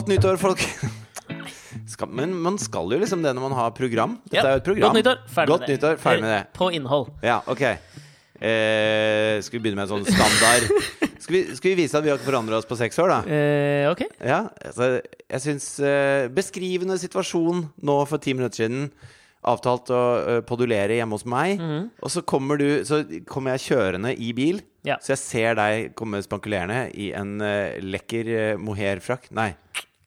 Godt nyttår, folk. Skal, men man skal jo liksom det når man har program. Dette er jo et program. Godt nyttår. Ferdig Godt med det. nyttår, ferdig med det. Eh, På innhold. Ja, ok. Eh, skal vi begynne med en sånn standard Skal vi, skal vi vise at vi har ikke forandra oss på seks år, da? Eh, ok. Ja, altså, jeg syns eh, Beskrivende situasjon nå for ti minutter siden. Avtalt å eh, podulere hjemme hos meg. Og så kommer du Så kommer jeg kjørende i bil. Ja. Så jeg ser deg komme spankulerende i en eh, lekker uh, mohairfrakk. Nei,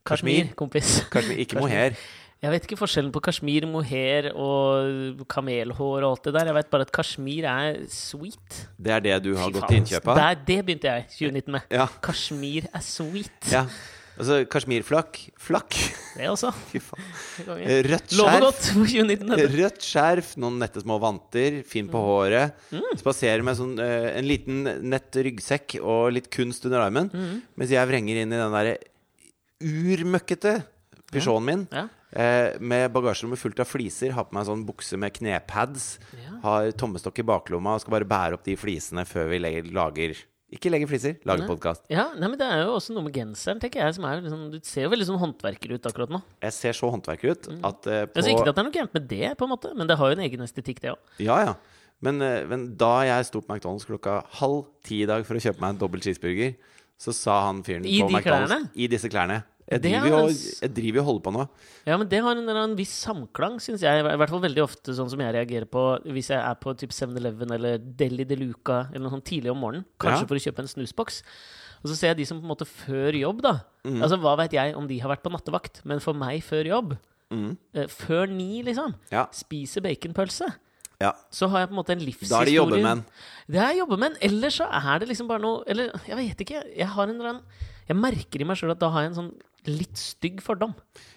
Kashmir, kompis. Kashmir, ikke mohair. Jeg vet ikke forskjellen på kasjmir, mohair og kamelhår og alt det der. Jeg vet bare at kasjmir er sweet. Det er det du har Fy gått til innkjøp av? Det begynte jeg 2019 med. Ja. Kasjmir er sweet. ja. Altså kasjmirflakk. Flakk. Det også. Fy faen. Rødt skjerf. godt for 2019. Rødt skjerf, noen nette små vanter, fin på håret. Spaserer med sånn, eh, en liten nett ryggsekk og litt kunst under armen. Mens jeg vrenger inn i den derre urmøkkete Peugeoten min. Ja. Eh, med bagasjerommet fullt av fliser. Har på meg en sånn bukse med knepads. Ja. Har tommestokk i baklomma og skal bare bære opp de flisene før vi lager Ikke legger fliser, lager podkast. Ja, nei, men Det er jo også noe med genseren, tenker jeg. Som er liksom, du ser jo veldig sånn håndverker ut akkurat nå. Jeg ser så håndverker ut at eh, på Altså, ikke at det er noe gærent med det, på en måte, men det har jo en egen estetikk, det òg. Ja, ja. Men, eh, men da jeg sto på McDonald's klokka halv ti i dag for å kjøpe meg en dobbel cheeseburger, så sa han fyren I på McDonald's klærne? I disse klærne. Jeg driver, er jo, jeg driver jo og holder på nå. Ja, men det har en, en viss samklang, syns jeg. I hvert fall veldig ofte sånn som jeg reagerer på hvis jeg er på typ 7-Eleven eller Deli de Luca eller noe sånt tidlig om morgenen. Kanskje Ja. for å kjøpe en snusboks. Og så ser jeg de som på en måte før jobb, da. Mm. Altså, Hva veit jeg om de har vært på nattevakt, men for meg før jobb Mm. eh, Før ni, liksom. Ja. Spiser baconpølse. ja. Så har jeg på en måte en livshistorie. Da er det jobbemenn. Det er jobbemenn. Eller så er det liksom bare noe Eller jeg vet ikke. Jeg har en eller annen Jeg merker i meg sjøl at da har jeg en sånn litt stygg fordom.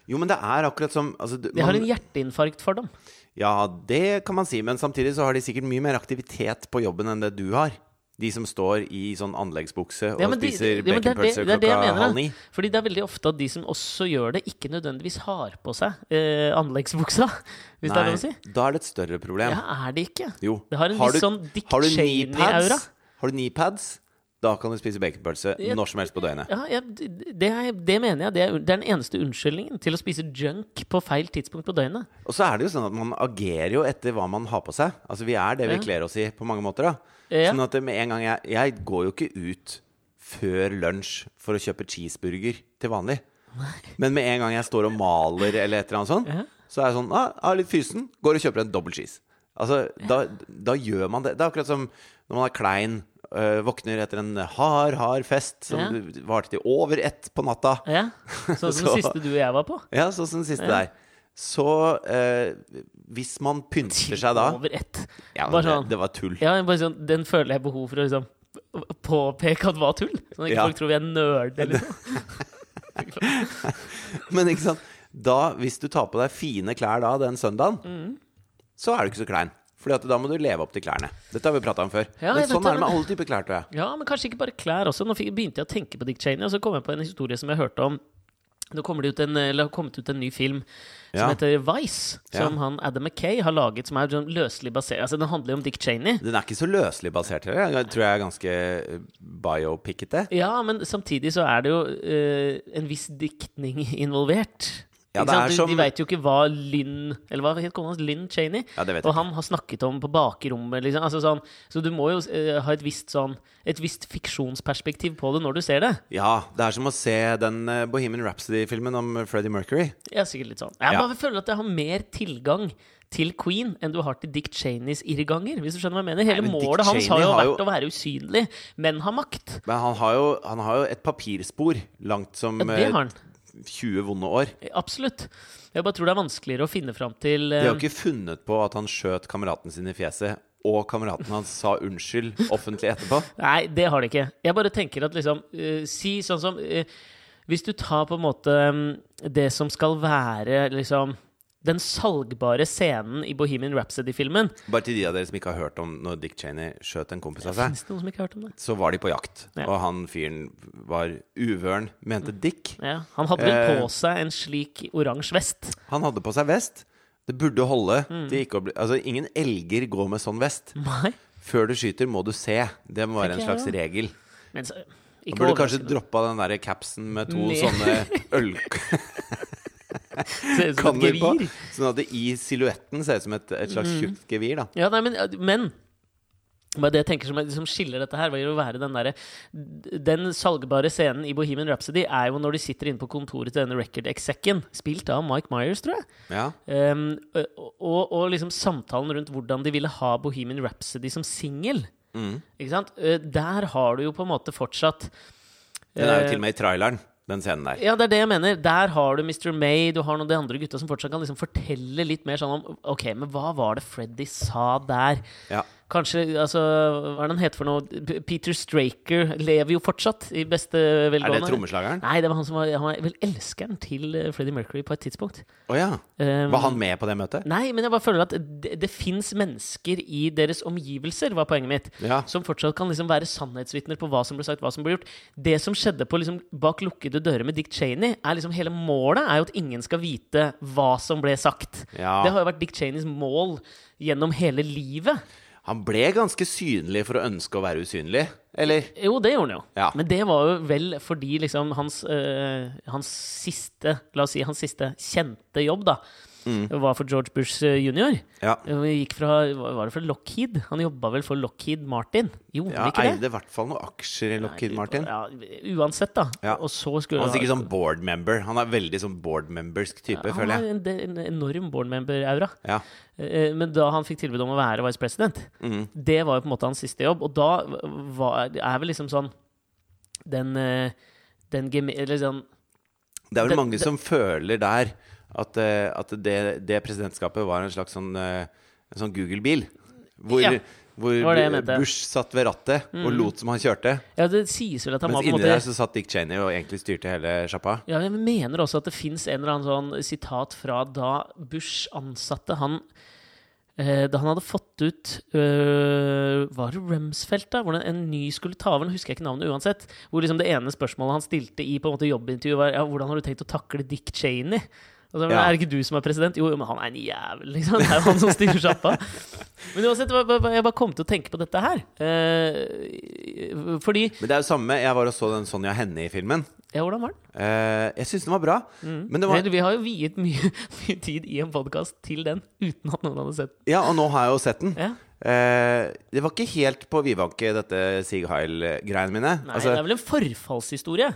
Jo, men det er akkurat som altså, Jeg har en hjerteinfarkt-fordom. Ja, det kan man si, men samtidig så har de sikkert mye mer aktivitet på jobben enn det du har. De som står i sånn anleggsbukse og Ja, de- spiser ja, men det er baconpølse det er det jeg klokka mener, halv ni. Fordi det er veldig ofte at de som også gjør det, ikke nødvendigvis har på seg eh, anleggsbuksa. Hvis det er lov å si. da er det et større problem. Ja, er det ikke? Jo. Det har en Har viss du- sånn Dick har du Cheney-aura. Har du kneepads? Da kan du spise baconpølse når som helst på døgnet. Ja, ja, det, er, det mener jeg. Det er, det er den eneste unnskyldningen til å spise junk på feil tidspunkt på døgnet. Og så er det jo sånn at man agerer jo etter hva man har på seg. Altså Vi er det vi Ja. kler oss i på mange måter. da. Sånn at med en gang jeg Jeg går jo ikke ut før lunsj for å kjøpe cheeseburger til vanlig. Men med en gang jeg står og maler eller et eller annet sånt, så er jeg sånn ah, litt fysen. Går og kjøper en dobbel cheese. Altså, da, da gjør man det. Det er akkurat som når man er klein. Øh, våkner etter en hard, hard fest som Ja. varte til over ett på natta. Ja, Sånn som Så- den siste du og jeg var på. Ja, sånn som den siste Ja. der. Så uh, hvis man pynter seg da Over ett. ja, Bare det, sånn. det var tull. Ja, bare sånn, Den føler jeg behov for å liksom påpeke at var tull. Sånn at ikke Ja. folk tror vi er nerder. Liksom. Men ikke sant da, hvis du tar på deg fine klær da den søndagen, Mm. så er du ikke så klein. Fordi at da må du leve opp til klærne. Dette har vi prata om før. Ja, men sånn er det med alle typer klær, tror jeg. Ja, men kanskje ikke bare klær også. Nå begynte jeg å tenke på Dick Cheney, og så kom jeg på en historie som jeg hørte om. Nå kommer det ut en, eller har kommet ut en ny film som Ja. heter Vice, som Ja. han Adam Mackay har laget, som er sånn løselig basert Altså, Den handler jo om Dick Cheney. Den er ikke så løselig basert heller. Jeg tror jeg er ganske eh, biopickete. Ja, men samtidig så er det jo uh, en viss diktning involvert. Ja, det de, som- de veit jo ikke hva Lynn Eller hva het kona hans? Lynn Cheney? Ja, og han har snakket om på bakrommet, liksom. Altså sånn, så du må jo uh, ha et visst sånn Et visst fiksjonsperspektiv på det når du ser det. Ja, det er som å se den uh, Bohemian Rhapsody-filmen om Freddie Mercury. Er sikkert litt sånn. Jeg Ja. bare føler at jeg har mer tilgang til Queen enn du har til Dick Cheneys irrganger. Hvis du skjønner hva jeg mener. Hele Nei, men Dick målet hans har jo har vært jo- å være usynlig, men ha makt. Men han har jo, han har jo et papirspor langt som Ja, det eh, har han. 20 vonde år. Absolutt. Jeg bare tror det er vanskeligere å finne fram til De eh, har ikke funnet på at han skjøt kameraten sin i fjeset, og kameraten hans sa unnskyld offentlig etterpå. Nei, det har de ikke. Jeg bare tenker at liksom uh, Si sånn som uh, Hvis du tar på en måte um, det som skal være liksom den salgbare scenen i Bohemian Rhapsody-filmen Bare til de av dere som ikke har hørt om når Dick Cheney skjøt en kompis av seg, så var de på jakt. Ja. Og han fyren var uvøren, mente Dick. Ja, Han hadde vel Eh. på seg en slik oransje vest. Han hadde på seg vest. Det burde holde Mm. Det bli Altså, ingen elger går med sånn vest. Nei. Før du skyter, må du se. Det må være en slags regel. Men så, burde kanskje droppa den der capsen med to Nei. sånne øl... Ser ut som et gevir. Sånn at det i silhuetten ser ut som et, et slags tjukt gevir, da. Ja, nei, men, men men det jeg tenker som, som skiller dette her, vil jo være den derre Den salgbare scenen i Bohemian Rhapsody er jo når de sitter inne på kontoret til denne record execen, spilt av Mike Myers, tror jeg. Ja. Um, og, og liksom samtalen rundt hvordan de ville ha Bohemian Rhapsody som singel. Mm. Ikke sant? Der har du jo på en måte fortsatt Den er jo eh, til og med i traileren, den scenen der. Ja, det er det jeg mener. Der har du Mr. May, du har noen av de andre gutta som fortsatt kan liksom fortelle litt mer sånn om Ok, men hva var det Freddy sa der? Ja. Kanskje, altså Hva er det han heter for noe? Peter Straker lever jo fortsatt, i beste velgående. Er det trommeslageren? Nei, det var han som var, han var vel elskeren til eh, Freddie Mercury på et tidspunkt. Oh, ja. Um, Var han med på det møtet? Nei, men jeg bare føler at det, det fins mennesker i deres omgivelser, var poenget mitt, Ja. som fortsatt kan liksom være sannhetsvitner på hva som ble sagt, hva som ble gjort. Det som skjedde på liksom bak lukkede dører med Dick Cheney, er liksom hele målet er jo at ingen skal vite hva som ble sagt. Ja. Det har jo vært Dick Cheneys mål gjennom hele livet. Han ble ganske synlig for å ønske å være usynlig, eller? Jo, det gjorde han jo. Ja. Men det var jo vel fordi liksom hans, øh, hans siste La oss si hans siste kjente jobb, da, var for George Bush øh, jr. Ja. Gikk fra, var det fra Lockheed? Han jobba vel for Lockheed Martin? Gjorde ja ikke det? eide i hvert fall noen aksjer i Lockheed Martin. Ja, uansett, da. Ja. Og så skulle Han er sikkert sånn board member. Han er veldig sånn board membersk type, han føler jeg. en, har en enorm board member-aura. Ja. Eh, Men da han fikk tilbud om å være vice president, mm. det var jo på en måte hans siste jobb. Og da var, er vel liksom sånn Den, den, den Eller sånn Det er vel den, mange som føler der at, eh, at det, det presidentskapet var en slags sånn, eh, sånn Google-bil. Hvor, Ja, hvor. Mm. Bush satt ved rattet og lot som han kjørte. Ja, det sies vel at han Mens var på en inni måte der så satt Dick Cheney og egentlig styrte hele sjappa. Ja, jeg mener også at det fins en eller annen sånn sitat fra da Bush ansatte han eh, Da han hadde fått ut øh, Var det Rumsfeldt, da? Hvor en ny skulle ta over? Husker jeg ikke navnet uansett. Hvor liksom det ene spørsmålet han stilte i på en måte jobbintervjuet, var ja, hvordan har du tenkt å takle Dick Cheney? Og så, men Ja. Er det ikke du som er president? Jo, men han er en jævel, liksom. Det er jo han som styrer sjappa. Men uansett, jeg bare- kom til å tenke på dette her. Eh, fordi Men det er jo samme. Jeg var og så den Sonja Henne-filmen. Ja, hvordan var den? Eh, jeg syns den var bra. Mm. Men det var, Vel, vi har jo viet mye, mye tid i en podkast til den uten at noen hadde sett den. ja, og nå har jeg jo sett den. Ja. Eh, det var ikke helt på vidvanke, dette Sig Heil-greiene mine. Nei, Altså, det er vel en forfallshistorie?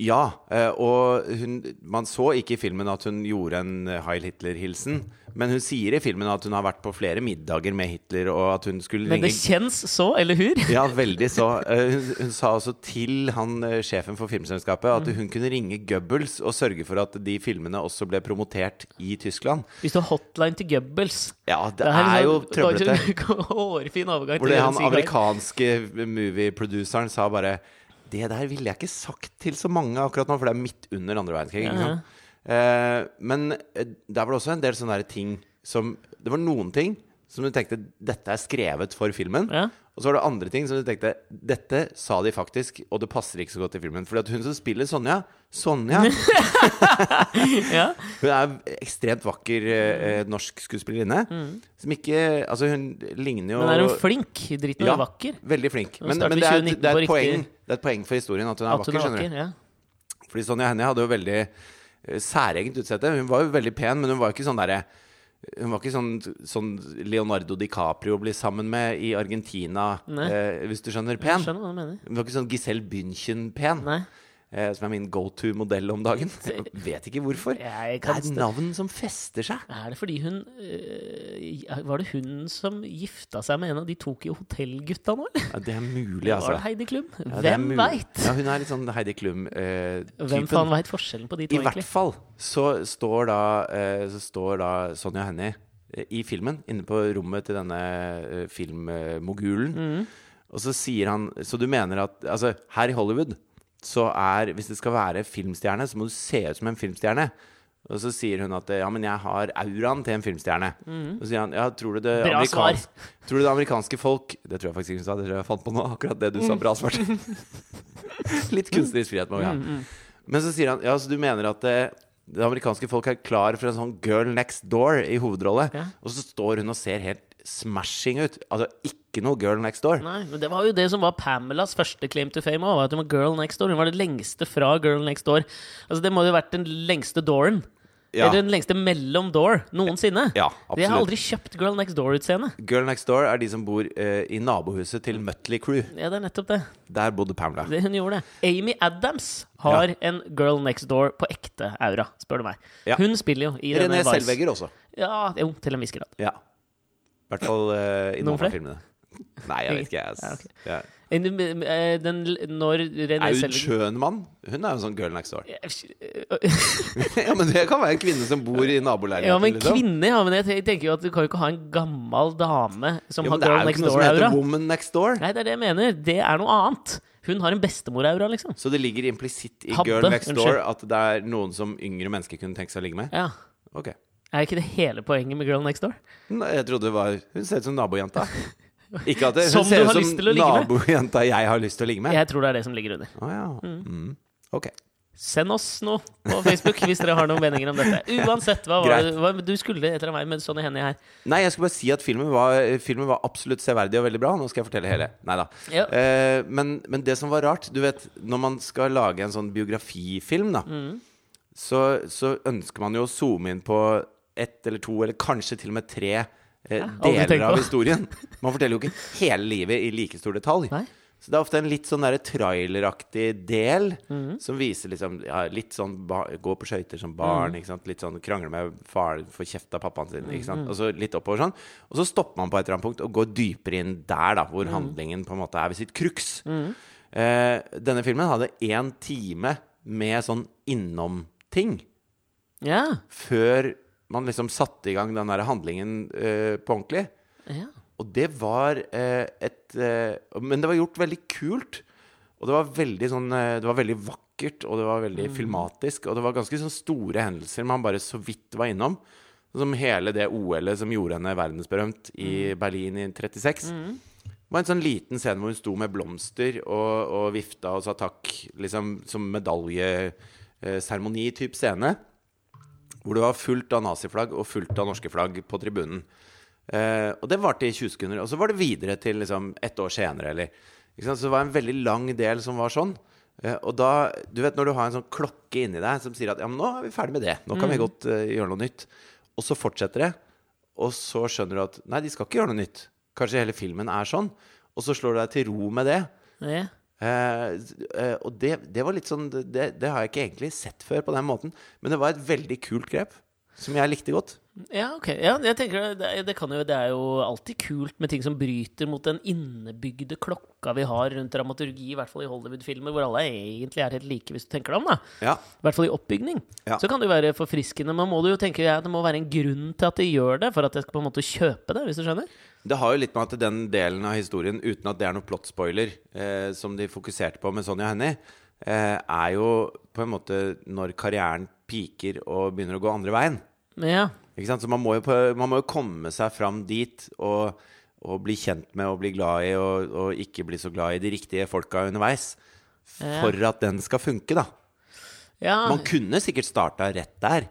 Ja, eh, og hun, man så ikke i filmen at hun gjorde en Heil Hitler-hilsen. Men hun sier i filmen at hun har vært på flere middager med Hitler, og at hun skulle Men det kjennes så, eller hur? Ja, veldig så. Eh, Hun, hun sa også til han eh, sjefen for filmselskapet Mm. at hun kunne ringe Goebbels og sørge for at de filmene også ble promotert i Tyskland. Hvis du har hotline til Goebbels Ja, det er jo trøblete. liksom Hårfin overgang Hvor det han amerikanske movie-produceren sa bare Det der ville jeg ikke sagt til så mange akkurat nå, for det er midt under andre verdenskrig. ikke? Eh, men eh, der var det også en del sånne ting som Det var noen ting som du tenkte Dette er skrevet for filmen. Ja. Og så var det andre ting som du tenkte Dette sa de faktisk, og det passer ikke så godt i filmen. Fordi at hun som spiller Sonja Sonja ja. Hun er ekstremt vakker eh, norsk skuespillerinne. Som ikke Altså, hun ligner jo Mm. Men er hun flink? Dritten Ja. er vakker. Veldig flink. Men, men det, er, det, er poeng, det er et poeng for historien at hun er At hun vakker. er skjønner du ja. Fordi Sonja Hennie hadde jo veldig eh, særegent utseende. Hun var jo veldig pen, men hun var jo ikke sånn derre hun var ikke sånn, sånn Leonardo DiCaprio blir sammen med i Argentina, eh, hvis du skjønner, pen. skjønner. Hun var ikke sånn Giselle Bündchen-pen, Nei. Som er min go to-modell om dagen. Jeg vet ikke hvorfor. Det er navn som fester seg. Er det fordi hun øh, Var det hun som gifta seg med en av de Tokyo Hotell-gutta nå, eller? Ja, det er mulig, Var altså. det Heidi Klum? Ja, Hvem veit? Ja, hun er litt sånn Heidi Klum-typen. Hvem faen veit forskjellen på de to, I hvert egentlig? fall så står da, eh, så står da Sonja Hennie eh, i filmen inne på rommet til denne eh, filmmogulen. Mm. Og så sier han Så du mener at Altså, her i Hollywood så er Hvis det skal være filmstjerne, så må du se ut som en filmstjerne. Og så sier hun at ja, men jeg har auraen til en filmstjerne. Og så sier han ja, tror du det Mm. Tror du det amerikanske folk Det tror jeg faktisk ikke hun sa, det tror jeg jeg fant på nå. Akkurat det du sa. Bra svart. Litt kunstnerisk frihet må vi ha. Mm, Men så sier han ja, så du mener at det, det amerikanske folk er klar for en sånn girl next door i hovedrolle. Ja. Og så står hun og ser helt smashing ut. Altså ikke noe Girl Next Door. Nei, men det var jo det som var Pamelas første claim to fame Også, At hun var Girl Next Door. Hun var det lengste fra Girl Next Door. Altså Det må jo ha vært den lengste dooren. Ja. Eller den lengste mellom door noensinne. Ja, absolutt. De har aldri kjøpt Girl Next Door-utseende. Girl Next Door er de som bor eh, i nabohuset til Mutley Crew. Ja, det er nettopp det. Der bodde Pamela. det. Hun gjorde det. Amy Adams har en Girl Next Door på ekte aura, spør du meg. Ja. Hun spiller jo i René. Selvegger også. Ja, jo, til en viss grad. Ja. I hvert fall uh, i Noen noen av filmene. Nei, jeg vet ikke. Jeg, Ja, okay. ja. Eh, Den, når René Aud Schønmann, hun er jo sånn Girl Next Door. ja, ja, men det kan være en kvinne som bor i naboleiligheten. men liksom. kvinne, ja, men jeg tenker jo at du kan jo ikke ha en gammel dame som Ja, har men det er jo ikke noe som heter Woman Next Door. Nei, det er det jeg mener. Det er noe annet. Hun har en bestemor-aura, liksom. Så det ligger implisitt i Hadde, Girl Next unnskyld. Door at det er noen som yngre mennesker kunne tenke seg å ligge med? Ja. Ok. Er ikke det hele poenget med Girl Next Door? Nei, Jeg trodde det var Hun ser ut som nabojenta. Ikke at det, Som hun ser du ut som nabojenta jeg har lyst til å ligge med. Jeg tror det er det som ligger under. Å ja. Mm. Ok. Send oss noe på Facebook hvis dere har noen meninger om dette. Uansett, hva var det hva, Du skulle Etter en vei med sånne hender her. Nei, jeg skulle bare si at filmen var, filmen var absolutt severdig og veldig bra. Nå skal jeg fortelle hele. Nei da. Ja. Eh, men, men det som var rart Du vet, når man skal lage en sånn biografifilm, da, Mm. så, så ønsker man jo å zoome inn på ett eller to, eller kanskje til og med tre eh, deler av historien. Man forteller jo ikke hele livet i like stor detalj. Nei. Så det er ofte en litt sånn traileraktig del Mm. som viser liksom ja, litt sånn Gå på skøyter som barn, Mm. ikke sant? litt sånn krangle med far, få kjeft av pappaen sin, ikke sant? Og så litt oppover sånn. Og så stopper man på et eller annet punkt og går dypere inn der, da, Mm. hvor handlingen på en måte er ved sitt crux. Eh, denne filmen hadde én time med sånn innom-ting Ja. før man liksom satte i gang den der handlingen uh, på ordentlig. ja. Og det var uh, et uh, Men det var gjort veldig kult. Og det var veldig sånn Det var veldig vakkert, og det var veldig filmatisk. Og det var ganske sånn store hendelser man bare så vidt var innom. Som hele det OL-et som gjorde henne verdensberømt i Berlin i 36. Det var en sånn liten scene hvor hun sto med blomster og, og vifta og sa takk, liksom som medaljeseremoni-type scene. Hvor det var fullt av naziflagg og fullt av norske flagg på tribunen. Eh, og det varte i 20 sekunder. Og så var det videre til liksom ett år senere, eller? Så det var en veldig lang del som var sånn. Eh, og da Du vet når du har en sånn klokke inni deg som sier at ja, men nå er vi ferdig med det. Nå kan vi godt uh, gjøre noe nytt. Og så fortsetter det. Og så skjønner du at nei, de skal ikke gjøre noe nytt. Kanskje hele filmen er sånn. Og så slår du deg til ro med det. ja. Eh, eh, og det, det var litt sånn det, det har jeg ikke egentlig sett før på den måten. Men det var et veldig kult grep som jeg likte godt. Ja, ok. Ja, jeg tenker det, det, kan jo, det er jo alltid kult med ting som bryter mot den innebygde klokka vi har rundt dramaturgi, i hvert fall i Hollywood-filmer, hvor alle egentlig er helt like, hvis du tenker deg om. da. Ja. I hvert fall i oppbygning. Ja. Så kan det jo være forfriskende. Men må du jo tenke ja, det må være en grunn til at de gjør det, for at jeg skal på en måte kjøpe det, hvis du skjønner? Det har jo litt med at den delen av historien, uten at det er noen plot-spoiler, eh, som de fokuserte på med Sonja Hennie, eh, er jo på en måte når karrieren piker og begynner å gå andre veien. Ja. Ikke sant? Så man må, jo på, man må jo komme seg fram dit og, og bli kjent med og bli glad i, og, og ikke bli så glad i de riktige folka underveis. Ja. For at den skal funke, da. ja. Man kunne sikkert starta rett der.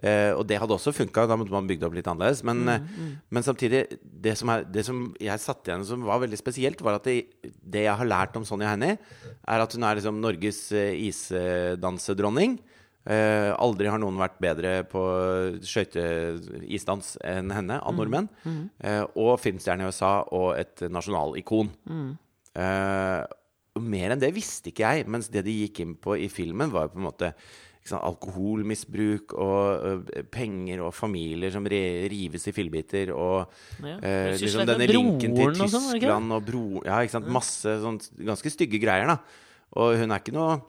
Eh, og det hadde også funka, da måtte man bygd opp litt annerledes. Men, Mm, mm. men samtidig, det som, er, det som jeg satt igjen som var veldig spesielt, var at det, det jeg har lært om Sonja Hennie, er at hun er liksom Norges eh, isdansedronning. Eh, aldri har noen vært bedre på skøyte-isdans enn henne, av nordmenn. Eh, og filmstjerne i USA, og et nasjonalikon. Eh, mer enn det visste ikke jeg, mens det de gikk inn på i filmen, var på en måte sant, alkoholmisbruk og uh, penger og familier som re rives i fillebiter, og Ja. liksom denne linken til sånn, det det? Tyskland og broren Ja, ikke sant. Masse sånt ganske stygge greier, da. Og hun er ikke noe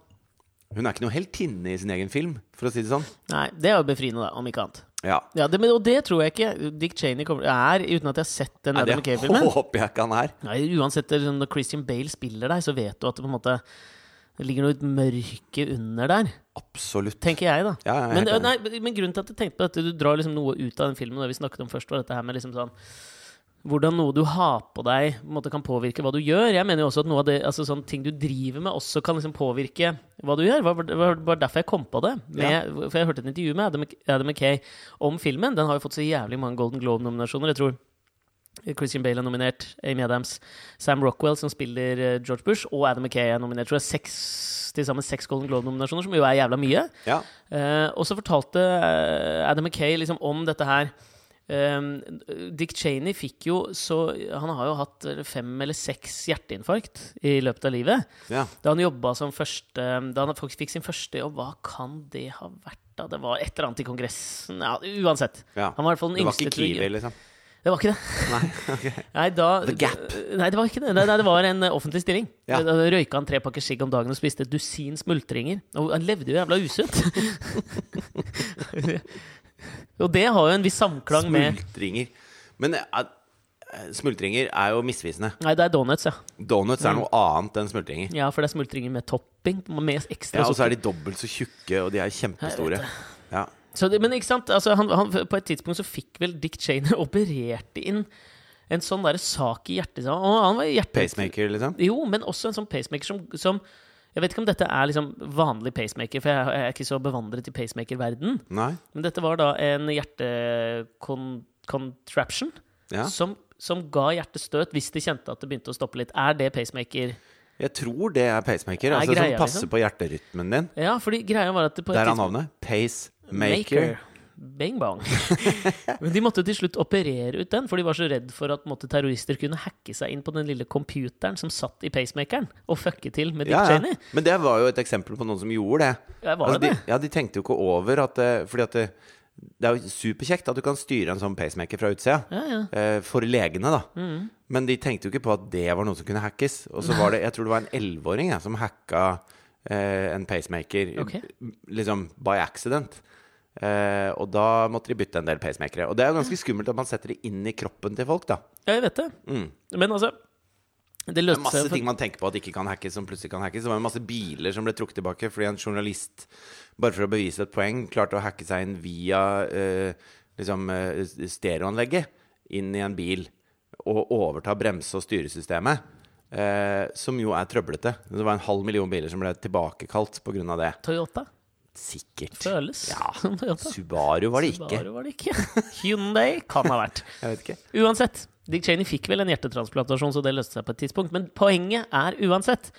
Hun er ikke noe heltinne i sin egen film, for å si det sånn. Nei, det er jo befriende, da, om ikke annet. Ja. Ja, det, men, og det tror jeg ikke Dick Cheney kommer, er, uten at jeg har sett den Nei, Adam det McKay-filmen. håper jeg ikke han er. Nei, uansett, det sånn, når Christian Bale spiller deg, så vet du at det på en måte det ligger noe mørke under der, Absolutt. tenker jeg, da. Ja, jeg Men, nei, men grunnen til at jeg tenkte på dette, du drar liksom noe ut av den filmen, det vi snakket om først, var dette her med liksom sånn hvordan noe du har på deg, på en måte kan påvirke hva du gjør. Jeg mener jo også at noe av det, altså sånne ting du driver med, også kan liksom påvirke hva du gjør. Det var, var, derfor jeg kom på det. Med, For jeg hørte et intervju med Adam, Adam McKay om filmen. Den har jo fått så jævlig mange Golden Globe-nominasjoner. Jeg tror Christian Bale er nominert, Amy Adams, Sam Rockwell, som spiller eh, George Bush, og Adam McKay er nominert. Tror jeg seks, til sammen seks Golden Globe-nominasjoner, som jo er jævla mye. Ja. Uh, og så fortalte eh, Adam McKay liksom om dette her. Um, Dick Cheney fikk jo så Han har jo hatt fem eller seks hjerteinfarkt i løpet av livet. ja. Da han jobba som første Da han faktisk fikk sin første jobb, hva kan det ha vært? da? Det var et eller annet i Kongressen Ja, uansett. ja. Han var i hvert fall den Det var ikke Kiwi, liksom? Det var ikke det. Nei. okay. Nei, da, The Gap. Nei, det var ikke det. Nei, det var en eh, offentlig stilling. Ja. Røyka han tre pakker sigg om dagen og spiste et dusin smultringer. Og han levde jo jævla usunt. og det har jo en viss samklang med Smultringer. Men eh, smultringer er jo misvisende. Nei, det er donuts, ja. Donuts Mm. er noe annet enn smultringer. Ja, for det er smultringer med topping. Med ekstra Ja, Og så er de dobbelt så tjukke, og de er kjempestore. Ja. Så det, men ikke sant, altså, han, han, på et tidspunkt så fikk vel Dick Cheney operert inn en sånn der sak i hjertet. så- Og han var hjerte... Pacemaker, liksom. Jo, men også en sånn pacemaker som, som Jeg vet ikke om dette er liksom vanlig pacemaker, for jeg, er ikke så bevandret i pacemaker-verden. Men dette var da en hjertecontraption Ja. som, som ga hjertestøt hvis de kjente at det begynte å stoppe litt. Er det pacemaker? Jeg tror det er pacemaker. Er Altså greia, Som passer liksom? på hjerterytmen din. Ja, fordi greia var at det på et Der er navnet. navnet. Pacemaker. Bang bang. Men de måtte til slutt operere ut den, for de var så redd for at måtte, terrorister kunne hacke seg inn på den lille computeren som satt i pacemakeren, og fucke til med Dick Ja, ja. Cheney. Men det var jo et eksempel på noen som gjorde det. Ja, var Altså, det de, ja, de tenkte jo ikke over at det, Fordi at det, det er jo superkjekt at du kan styre en sånn pacemaker fra utsida. Ja, ja. Eh, for legene, da. Mm. Men de tenkte jo ikke på at det var noe som kunne hackes. Og så var det Jeg tror det var en elleveåring som hacka eh, en pacemaker okay. liksom by accident. Eh, og da måtte de bytte en del pacemakere. Og det er jo ganske skummelt at man setter det inn i kroppen til folk, da. Ja, jeg vet det. Mm. Men altså Det Det er masse for... ting man tenker på at ikke kan hackes, som plutselig kan hackes. Det var jo masse biler som ble trukket tilbake fordi en journalist, bare for å bevise et poeng, klarte å hacke seg inn via eh, liksom, eh, stereoanlegget inn i en bil og overta bremse- og styresystemet. Eh, som jo er trøblete. Det var en halv million biler som ble tilbakekalt pga. det. Toyota. Sikkert. Føles Ja. Subaru var det ikke. Subaru var det ikke. Hyundai kan ha vært. Jeg vet ikke. Uansett. Dick Cheney fikk vel en hjertetransplantasjon, så det løste seg på et tidspunkt. Men poenget er uansett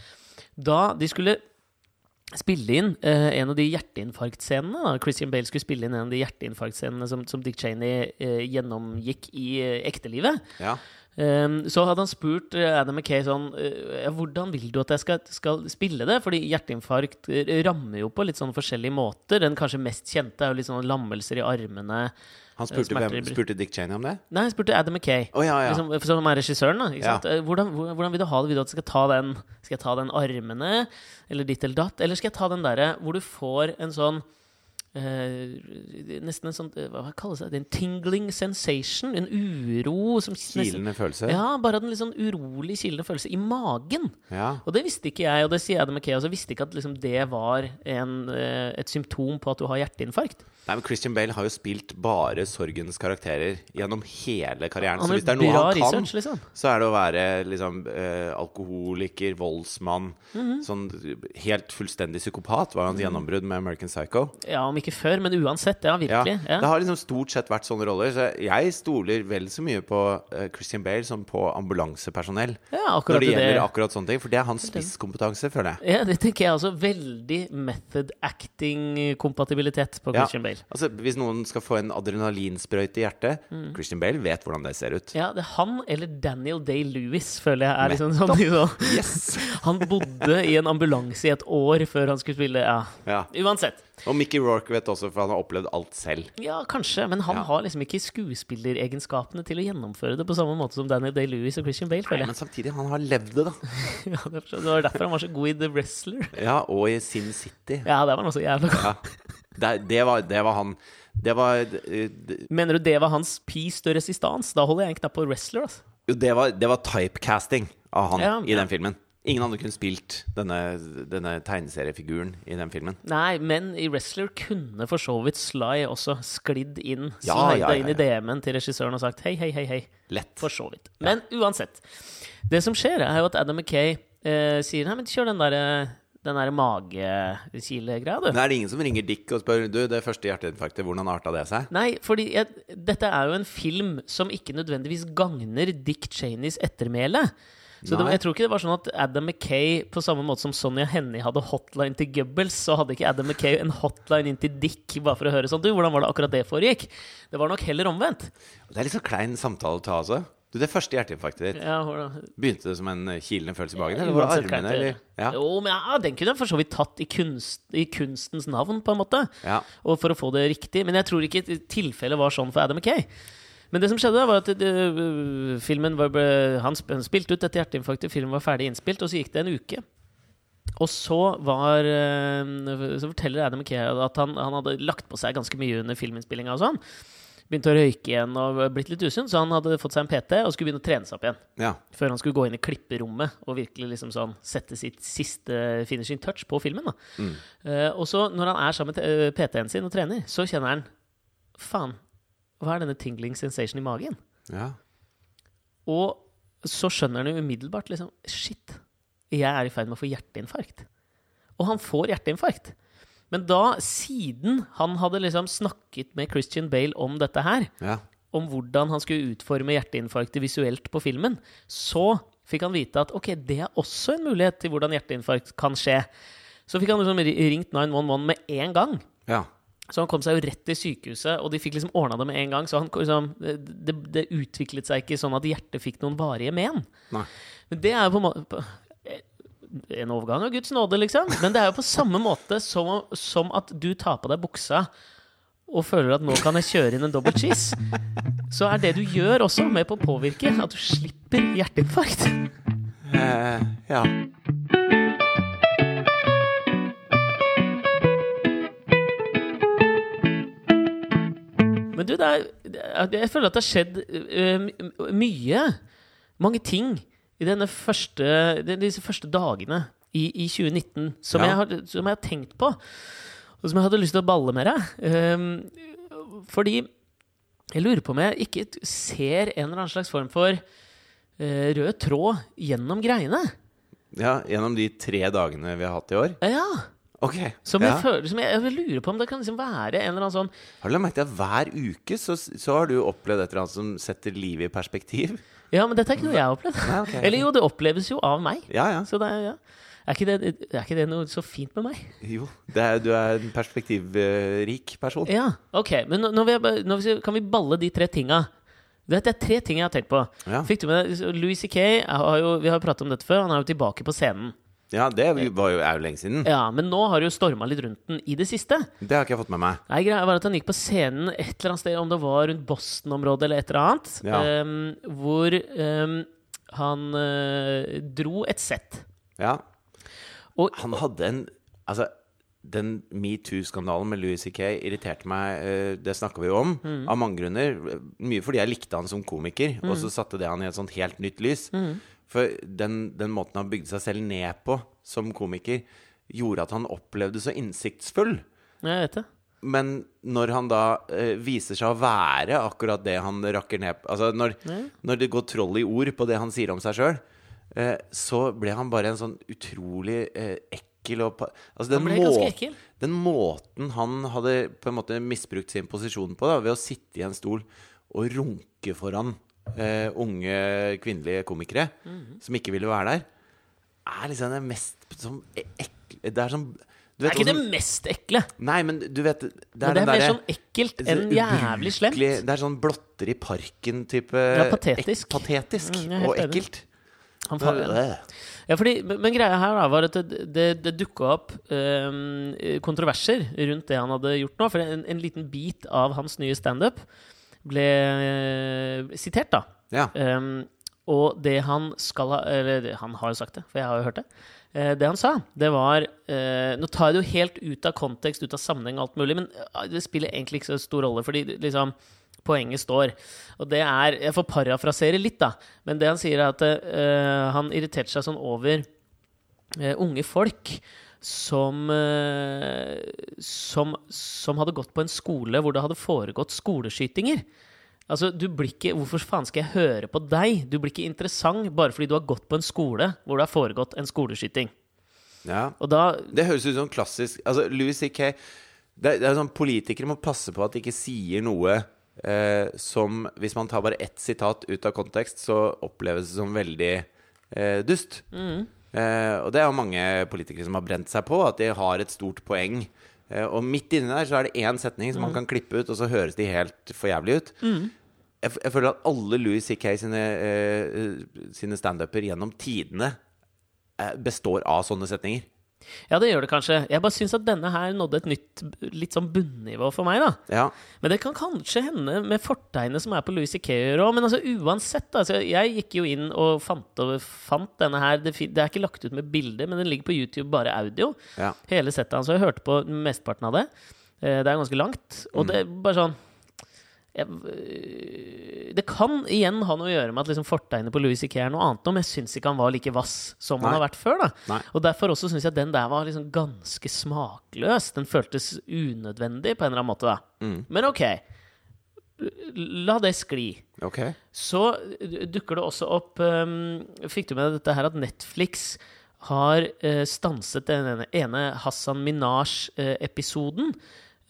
Da de skulle spille inn uh, en av de hjerteinfarktscenene da. Christian Bale skulle spille inn en av de hjerteinfarktscenene som, som Dick Cheney uh, gjennomgikk i uh, ektelivet. Ja. Um, så hadde han spurt eh, Adam McKay sånn eh, Hvordan vil du at jeg skal, skal spille det? Fordi hjerteinfarkt eh, rammer jo på litt sånn forskjellige måter. Den kanskje mest kjente er jo litt sånn lammelser i armene. Han spurte, hvem, spurte Dick Cheney om det? Nei, han spurte Adam McKay. Oh, ja, ja. Liksom, som er regissøren, da. Ja. hvordan, hvordan vil du ha det? Vil du at jeg skal ta den Skal jeg ta den armene? Eller ditt eller datt? Eller skal jeg ta den derre hvor du får en sånn eh, Nesten en sånn eh, Hva kalles det? En tingling sensation? En uro som Kilende følelse? Ja, bare en litt sånn urolig, kilende følelse i magen. Ja. Og det visste ikke jeg, og det sier jeg det med Kea, også. Visste ikke at liksom, det var en, eh, et symptom på at du har hjerteinfarkt. Nei, men Christian Bale har jo spilt bare sorgens karakterer gjennom hele karrieren. Så hvis det er noe han kan, research, liksom. så er det å være liksom eh, alkoholiker, voldsmann Mhm. Sånn helt fullstendig psykopat var hans gjennombrudd med American Psycho. Ja, om ikke før, men uansett. Ja, virkelig. Ja. Det har liksom stort sett vært sånne roller. Så jeg stoler vel så mye på eh, Christian Bale som på ambulansepersonell. Ja, Når det det. gjelder akkurat sånne ting. For det er hans spisskompetanse, føler jeg. Ja, det tenker jeg også. Veldig method acting-kompatibilitet på. Christian Bale. Altså, Hvis noen skal få en adrenalinsprøyte i hjertet Mm. Christian Bale vet hvordan det ser ut. Ja, det er han eller Daniel Day-Lewis, føler jeg er liksom sånn. Yes! Han bodde i en ambulanse i et år før han skulle spille Ja, Ja. uansett. Og Mickey Rourke vet også, for han har opplevd alt selv. Ja, kanskje, men han Ja. har liksom ikke skuespilleregenskapene til å gjennomføre det på samme måte som Daniel Day-Lewis og Christian Bale, føler jeg. men samtidig, han har levd det, da. Ja, det var derfor han var så god i The Wrestler. Ja, Og i Sin City. Ja, der var han også jævla god. Ja. Det, det, var, det var han Det var eh, det, Mener du det var hans piece de resistance? Da holder jeg en knapp på Wrestler, altså. jo, det, var, det var typecasting av han Ja, i den filmen. Ingen andre kunne spilt denne, denne tegneseriefiguren i den filmen. Nei, men i Wrestler kunne for så vidt Sly også sklidd inn, Ja, slida ja, ja, inn i. DM-en til regissøren og sagt hei, hei, hei, hei. Lett. For så vidt. Men uansett. Det som skjer, er jo at Adam McKay eh, sier nei, men kjør den der, eh, Den derre magekilegreia, du. Men er det ingen som ringer Dick og spør Du, det første hjerteinfarktet, hvordan arta det seg? Nei, fordi jeg, dette er jo en film som ikke nødvendigvis gagner Dick Cheneys ettermæle. Så det, jeg tror ikke det var sånn at Adam Mackay, på samme måte som Sonja Hennie hadde hotline til Goebbels, så hadde ikke Adam Mackay en hotline inn til Dick bare for å høre sånn Du, hvordan var det akkurat det foregikk? Det var nok heller omvendt. Det er litt sånn klein samtale å ta, altså. Du, det første hjerteinfarktet ditt, Ja, begynte det som en eh, kilende følelse i magen? Eller var det armene, eller? Ja. Jo, men ja, den kunne jeg for så vidt tatt i, kunst, i kunstens navn, på en måte. ja. Og for å få det riktig. Men jeg tror ikke tilfellet var sånn for Adam Mackay. Men det som skjedde, var at det, øh, filmen var, han spilte ut dette hjerteinfarktet, filmen var ferdig innspilt, og så gikk det en uke. Og så var øh, Så forteller Adam McKay at han, han hadde lagt på seg ganske mye under filminnspillinga sånn. Begynte å røyke igjen og blitt litt usunn, så han hadde fått seg en PT og skulle begynne å trene seg opp igjen. ja. Før han skulle gå inn i klipperommet og virkelig liksom sånn sette sitt siste finishing touch på filmen. da Mm. Uh, Og så, når han er sammen med eh, PT-en sin og trener, så kjenner han Faen, hva er denne tingling sensation i magen? ja. Og så skjønner han jo umiddelbart liksom Shit, jeg er i ferd med å få hjerteinfarkt. Og han får hjerteinfarkt. Men da, siden han hadde liksom snakket med Christian Bale om dette her, ja. om hvordan han skulle utforme hjerteinfarktet visuelt på filmen, så fikk han vite at ok, det er også en mulighet til hvordan hjerteinfarkt kan skje. Så fikk han liksom ringt 911 med en gang. ja. Så han kom seg jo rett til sykehuset, og de fikk liksom ordna det med en gang. Så han, liksom, det, det utviklet seg ikke sånn at hjertet fikk noen varige men. Nei. Men det er jo på en måte En overgang av Guds nåde, liksom. Men det er jo på samme måte som, som at du tar på deg buksa og føler at nå kan jeg kjøre inn en double cheese. Så er det du gjør også med på å påvirke at du slipper hjerteinfarkt. Eh, ja. Men du, er, jeg føler at det har skjedd øh, mye. Mange ting i første, disse første dagene i, i 2019 som, Ja. jeg har, som jeg har tenkt på, og som jeg hadde lyst til å balle med deg. Fordi jeg lurer på om jeg ikke ser en eller annen slags form for eh, rød tråd gjennom greiene. ja. Gjennom de tre dagene vi har hatt i år? Ja, Ok. som, ja. jeg, føler, som jeg, jeg lurer på om det kan liksom være en eller annen sånn Har du lagt merke til at hver uke så, så har du opplevd et eller annet som setter livet i perspektiv? Ja, men dette er ikke noe jeg har opplevd. Nei, okay. Eller jo, det oppleves jo av meg. Ja, ja. Så det er, ja. er, ikke det, er ikke det noe så fint med meg? Jo. Det er, du er en perspektivrik person. Ja, ok. Men nå, vi, jeg- kan vi balle de tre tinga. Det er tre ting jeg har tenkt på. Ja. Fikk du med Louis C.K. har jo, Vi har jo pratet om dette før. Han er jo tilbake på scenen. Ja, det var jo, er jo lenge siden. Ja, Men nå har det jo storma litt rundt den i det siste. Det har ikke jeg fått med meg. Nei, greia var at Han gikk på scenen et eller annet sted, om det var rundt Boston-området eller et eller annet, Ja. um, hvor um, han uh, dro et sett. Ja. Og- han hadde en Altså, den metoo-skandalen med Louis C.K. irriterte meg. uh, Det snakka vi jo om, Mm. av mange grunner. Mye fordi jeg likte han som komiker, og så satte det han i et sånt helt nytt lys. Mm. For den, den måten han bygde seg selv ned på som komiker, gjorde at han opplevde så innsiktsfull. Jeg vet det. Men når han da eh, viser seg å være akkurat det han rakker ned på Altså når, når det går troll i ord på det han sier om seg sjøl, eh, så ble han bare en sånn utrolig eh, ekkel og Altså den, må- ekkel. den måten han hadde på en måte misbrukt sin posisjon på, da, ved å sitte i en stol og runke foran eh, unge kvinnelige komikere Mhm. som ikke ville være der, er liksom det mest sånn ekle Det er sånn du Det er ikke det mest ekle. Nei, men du vet Det Men er det er mer der, sånn ekkelt enn jævlig slemt. Det er sånn blotter i parken-type Ja, patetisk. patetisk Mm, og ekkelt. Han fa- Ja, fordi, men greia her da var at det, det, det dukka opp um, kontroverser rundt det han hadde gjort nå. For en, en liten bit av hans nye standup ble eh, sitert, da. Ja. Um, og det han skal ha Eller han har jo sagt det, for jeg har jo hørt det. Eh, det han sa, det var eh, Nå tar jeg det jo helt ut av kontekst, ut av sammenheng og alt mulig, men det spiller egentlig ikke så stor rolle, fordi liksom Poenget står. Og det er Jeg får parafrasere litt, da. Men det han sier, er at uh, han irriterte seg sånn over uh, unge folk som, eh, som Som hadde gått på en skole hvor det hadde foregått skoleskytinger. Altså, du blir ikke, Hvorfor faen skal jeg høre på deg? Du blir ikke interessant bare fordi du har gått på en skole hvor det har foregått en skoleskyting. Ja. Da Det høres ut som klassisk Altså, Louis C.K. Det, det er sånn Politikere må passe på at de ikke sier noe eh, som Hvis man tar bare ett sitat ut av kontekst, så oppleves det som veldig eh, dust. Eh, og det er jo mange politikere som har brent seg på at de har et stort poeng. Eh, og midt inni der så er det én setning som man kan klippe ut, og så høres de helt for jævlig ut. Jeg, f- jeg føler at alle Louis C.K. sine, eh, sine standuper gjennom tidene eh, består av sånne setninger. Ja, det gjør det kanskje. Jeg bare syns at denne her nådde et nytt litt sånn bunnivå for meg, da. Ja. Men det kan kanskje hende med fortegnet som er på Louis Ikea òg. Men altså uansett, altså, jeg gikk jo inn og fant, og fant denne her. Det, det er ikke lagt ut med bilde, men den ligger på YouTube, bare audio. Ja. Hele settet hans. Og jeg hørte på mesteparten av det. Eh, Det er ganske langt. Og det er bare sånn jeg, øh, Det kan igjen ha noe å gjøre med at liksom fortegnet på Louis C.K. er noe annet nå, men jeg syns ikke han var like vass som han har vært før. Og derfor også syns jeg den der var liksom ganske smakløs. Den føltes unødvendig på en eller annen måte. Mm. Men ok, la det skli. Okay. Så dukker det også opp um, Fikk du med deg dette her at Netflix har uh, stanset den ene, ene Hassan Minaj-episoden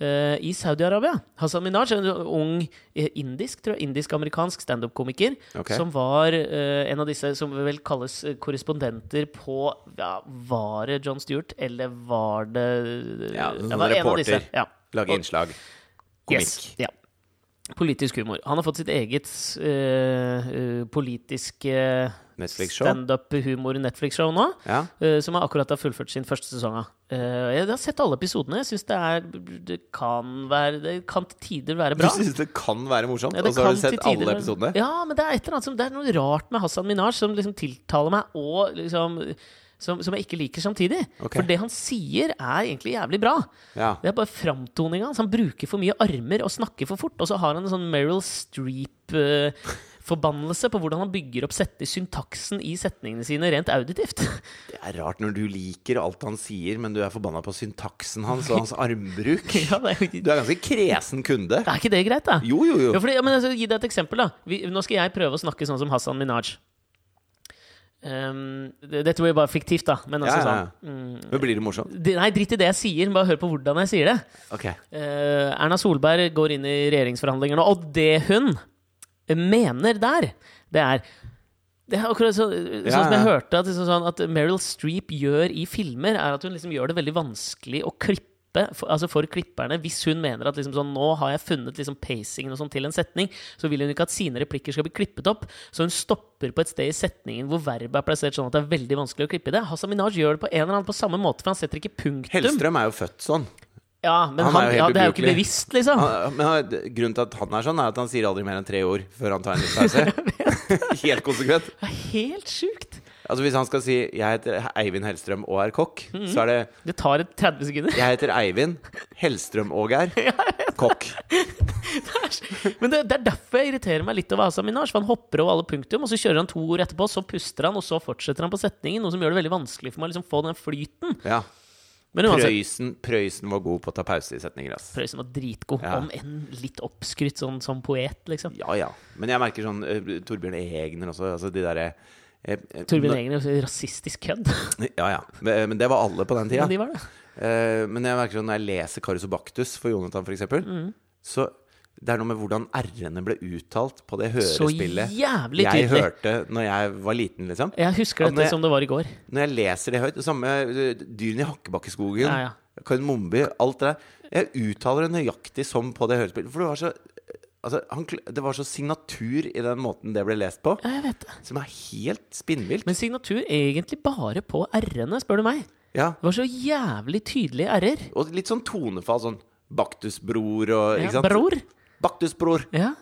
eh, i Saudi-Arabia? Hassan Minaj er en ung eh, indisk, tror jeg, indisk-amerikansk standup-komiker okay. som var uh, en av disse som vel kalles korrespondenter på ja, Var det John Stewart, eller var det Ja, det var en av reporter. disse, Ja. Lage innslag. Komikk. Yes, ja. Politisk humor. Han har fått sitt eget uh, eh, politiske Netflix-show. standup-humor Netflix-show nå, Ja. uh, som har akkurat har fullført sin første sesong av. Eh, jeg har sett alle episodene. Jeg syns det Det kan være Det kan til tider være bra. Du syns det kan være morsomt, Ja, og så har du sett alle episodene? Ja, men det er et eller annet som Det er noe rart med Hassan Minaj som liksom tiltaler meg, og liksom som, som jeg ikke liker samtidig. Okay. For det han sier, er egentlig jævlig bra. Ja. Det er bare framtoninga hans. Han bruker for mye armer og snakker for fort. Og så har han en sånn Meryl Streep-forbannelse på hvordan han bygger opp sette syntaksen i setningene sine rent auditivt. Det er rart når du liker alt han sier, men du er forbanna på syntaksen hans og hans armbruk. ja, det er, Du er ganske kresen kunde. er ikke det greit, da? Jo, jo, jo. Ja, fordi, ja, men altså, Gi deg et eksempel. da Vi, Nå skal jeg prøve å snakke sånn som Hassan Minaj. Um, det, blir bare fiktivt, da. Men altså Ja, ja, ja. sånn Men blir det morsomt? Nei, drit i det jeg sier. Bare hør på hvordan jeg sier det. Okay. Uh, Erna Solberg går inn i regjeringsforhandlinger nå, og det hun mener der, det er det er akkurat så, sånn Ja, som jeg hørte at, liksom sånn, at Meryl Streep gjør i filmer, er at hun liksom gjør det veldig vanskelig å klippe for, altså for klipperne. Hvis hun mener at liksom sånn, nå har jeg funnet liksom pacingen sånn til en setning, så vil hun ikke at sine replikker skal bli klippet opp. Så hun stopper på et sted i setningen hvor verbet er plassert sånn at det er veldig vanskelig å klippe det. Hassan Minaj gjør det på en eller annen på samme måte, for han setter ikke punktum. Hellstrøm er jo født sånn. Ja, men Han er jo ja, det er jo ikke bevisst, liksom. Han, men grunnen til at han er sånn, er at han sier aldri mer enn tre ord før han tar en liten pause. Helt konsekvent. Det er helt sjukt. Altså Hvis han skal si 'jeg heter Eivind Hellstrøm og er kokk', Mhm. så er det Det tar et 30 sekunder. 'jeg heter Eivind Hellstrøm og er kokk'. Men det, det er derfor jeg irriterer meg litt over Asa Minaj. For han hopper over alle punktum, og så kjører han to ord etterpå, så puster han, og så fortsetter han på setningen. Noe som gjør det veldig vanskelig for meg å liksom få den flyten. Ja. Men uansett, Prøysen, Prøysen var god på å ta pause i setninger. ass. Prøysen var dritgod. Ja. Om enn litt oppskrytt sånn som poet, liksom. Ja ja. Men jeg merker sånn uh, Torbjørn Egner også. Altså de derre uh, Torbjørn Egner er rasistisk kødd. Ja ja. Men, men det var alle på den tida. Ja, de var det. Eh, men jeg merker sånn når jeg leser Karius og Baktus for Jonathan, eksempel, Mm. så det er noe med hvordan r-ene ble uttalt på det hørespillet. Så jævlig tydelig jeg hørte når jeg var liten, liksom. Jeg husker dette jeg- som det var i går. Når jeg leser det høyt, det samme eh, Dyrene i Hakkebakkeskogen, Ja, ja. Kardemommeby, alt det der. Jeg uttaler det nøyaktig som på det hørespillet. For det var så Altså, han, det var så signatur i den måten det ble lest på, Ja, jeg vet det. som er helt spinnvilt. Men signatur egentlig bare på r-ene, spør du meg. Ja, Det var så jævlig tydelige r-er. Og litt sånn tonefall, sånn Baktusbror og Ja, ikke sant? bror. Baktusbror. Ja.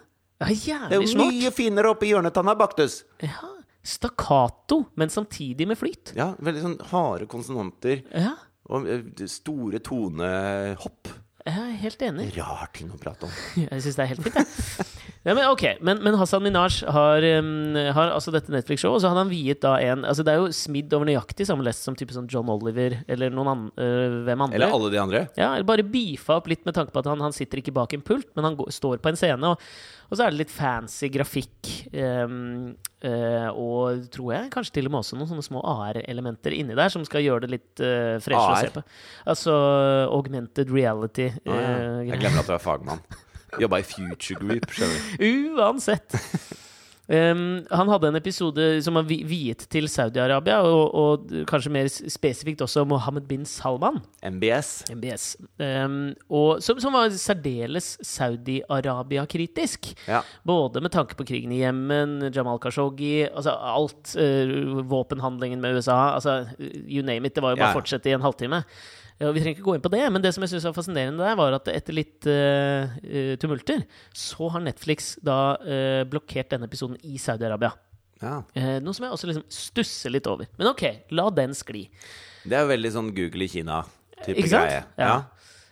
Det er Det er jo mye finere oppi hjørnetanna, Baktus. Ja. Stakkato, men samtidig med flyt. Ja, veldig sånn harde konsonanter Ja, og eh, store tonehopp. jeg er helt enig. Rar ting å prate om. Jeg syns det er helt fint, jeg. Ja, men ok, men, men Hassan Minaj har, um, har altså dette Netflix-showet, og så hadde han viet da en altså Det er jo smidd over nøyaktig samme lest som type sånn John Oliver eller noen an, øh, hvem andre. Eller alle de andre. Ja, eller bare beefa opp litt med tanke på at han, han sitter ikke bak en pult, men han går, står på en scene. Og, og så er det litt fancy grafikk. Um, uh, og tror jeg kanskje til og med også noen sånne små AR-elementer inni der som skal gjøre det litt uh, freshere å se på. Altså augmented reality. Ah, ja. uh, Jeg glemmer at du er fagmann. Jobba i Future Group, skjønner du. Uansett. Um, han hadde en episode som var viet til Saudi-Arabia, og, og kanskje mer spesifikt også Mohammed bin Salman, MBS. MBS, um, og, som, som var særdeles Saudi-Arabia-kritisk. Ja. Både med tanke på krigen i Jemen, Jamal Khashoggi, altså alt. Uh, våpenhandlingen med USA. altså You name it. Det var jo bare Ja. å fortsette i en halvtime. Ja, vi trenger ikke gå inn på det, men det som jeg synes var fascinerende der, var at etter litt eh, tumulter, så har Netflix da uh, blokkert denne episoden i Saudi-Arabia. ja. Uh, noe som jeg også liksom stusser litt over. Men ok, la den skli. Det er jo veldig sånn Google i Kina-type greie. Ja.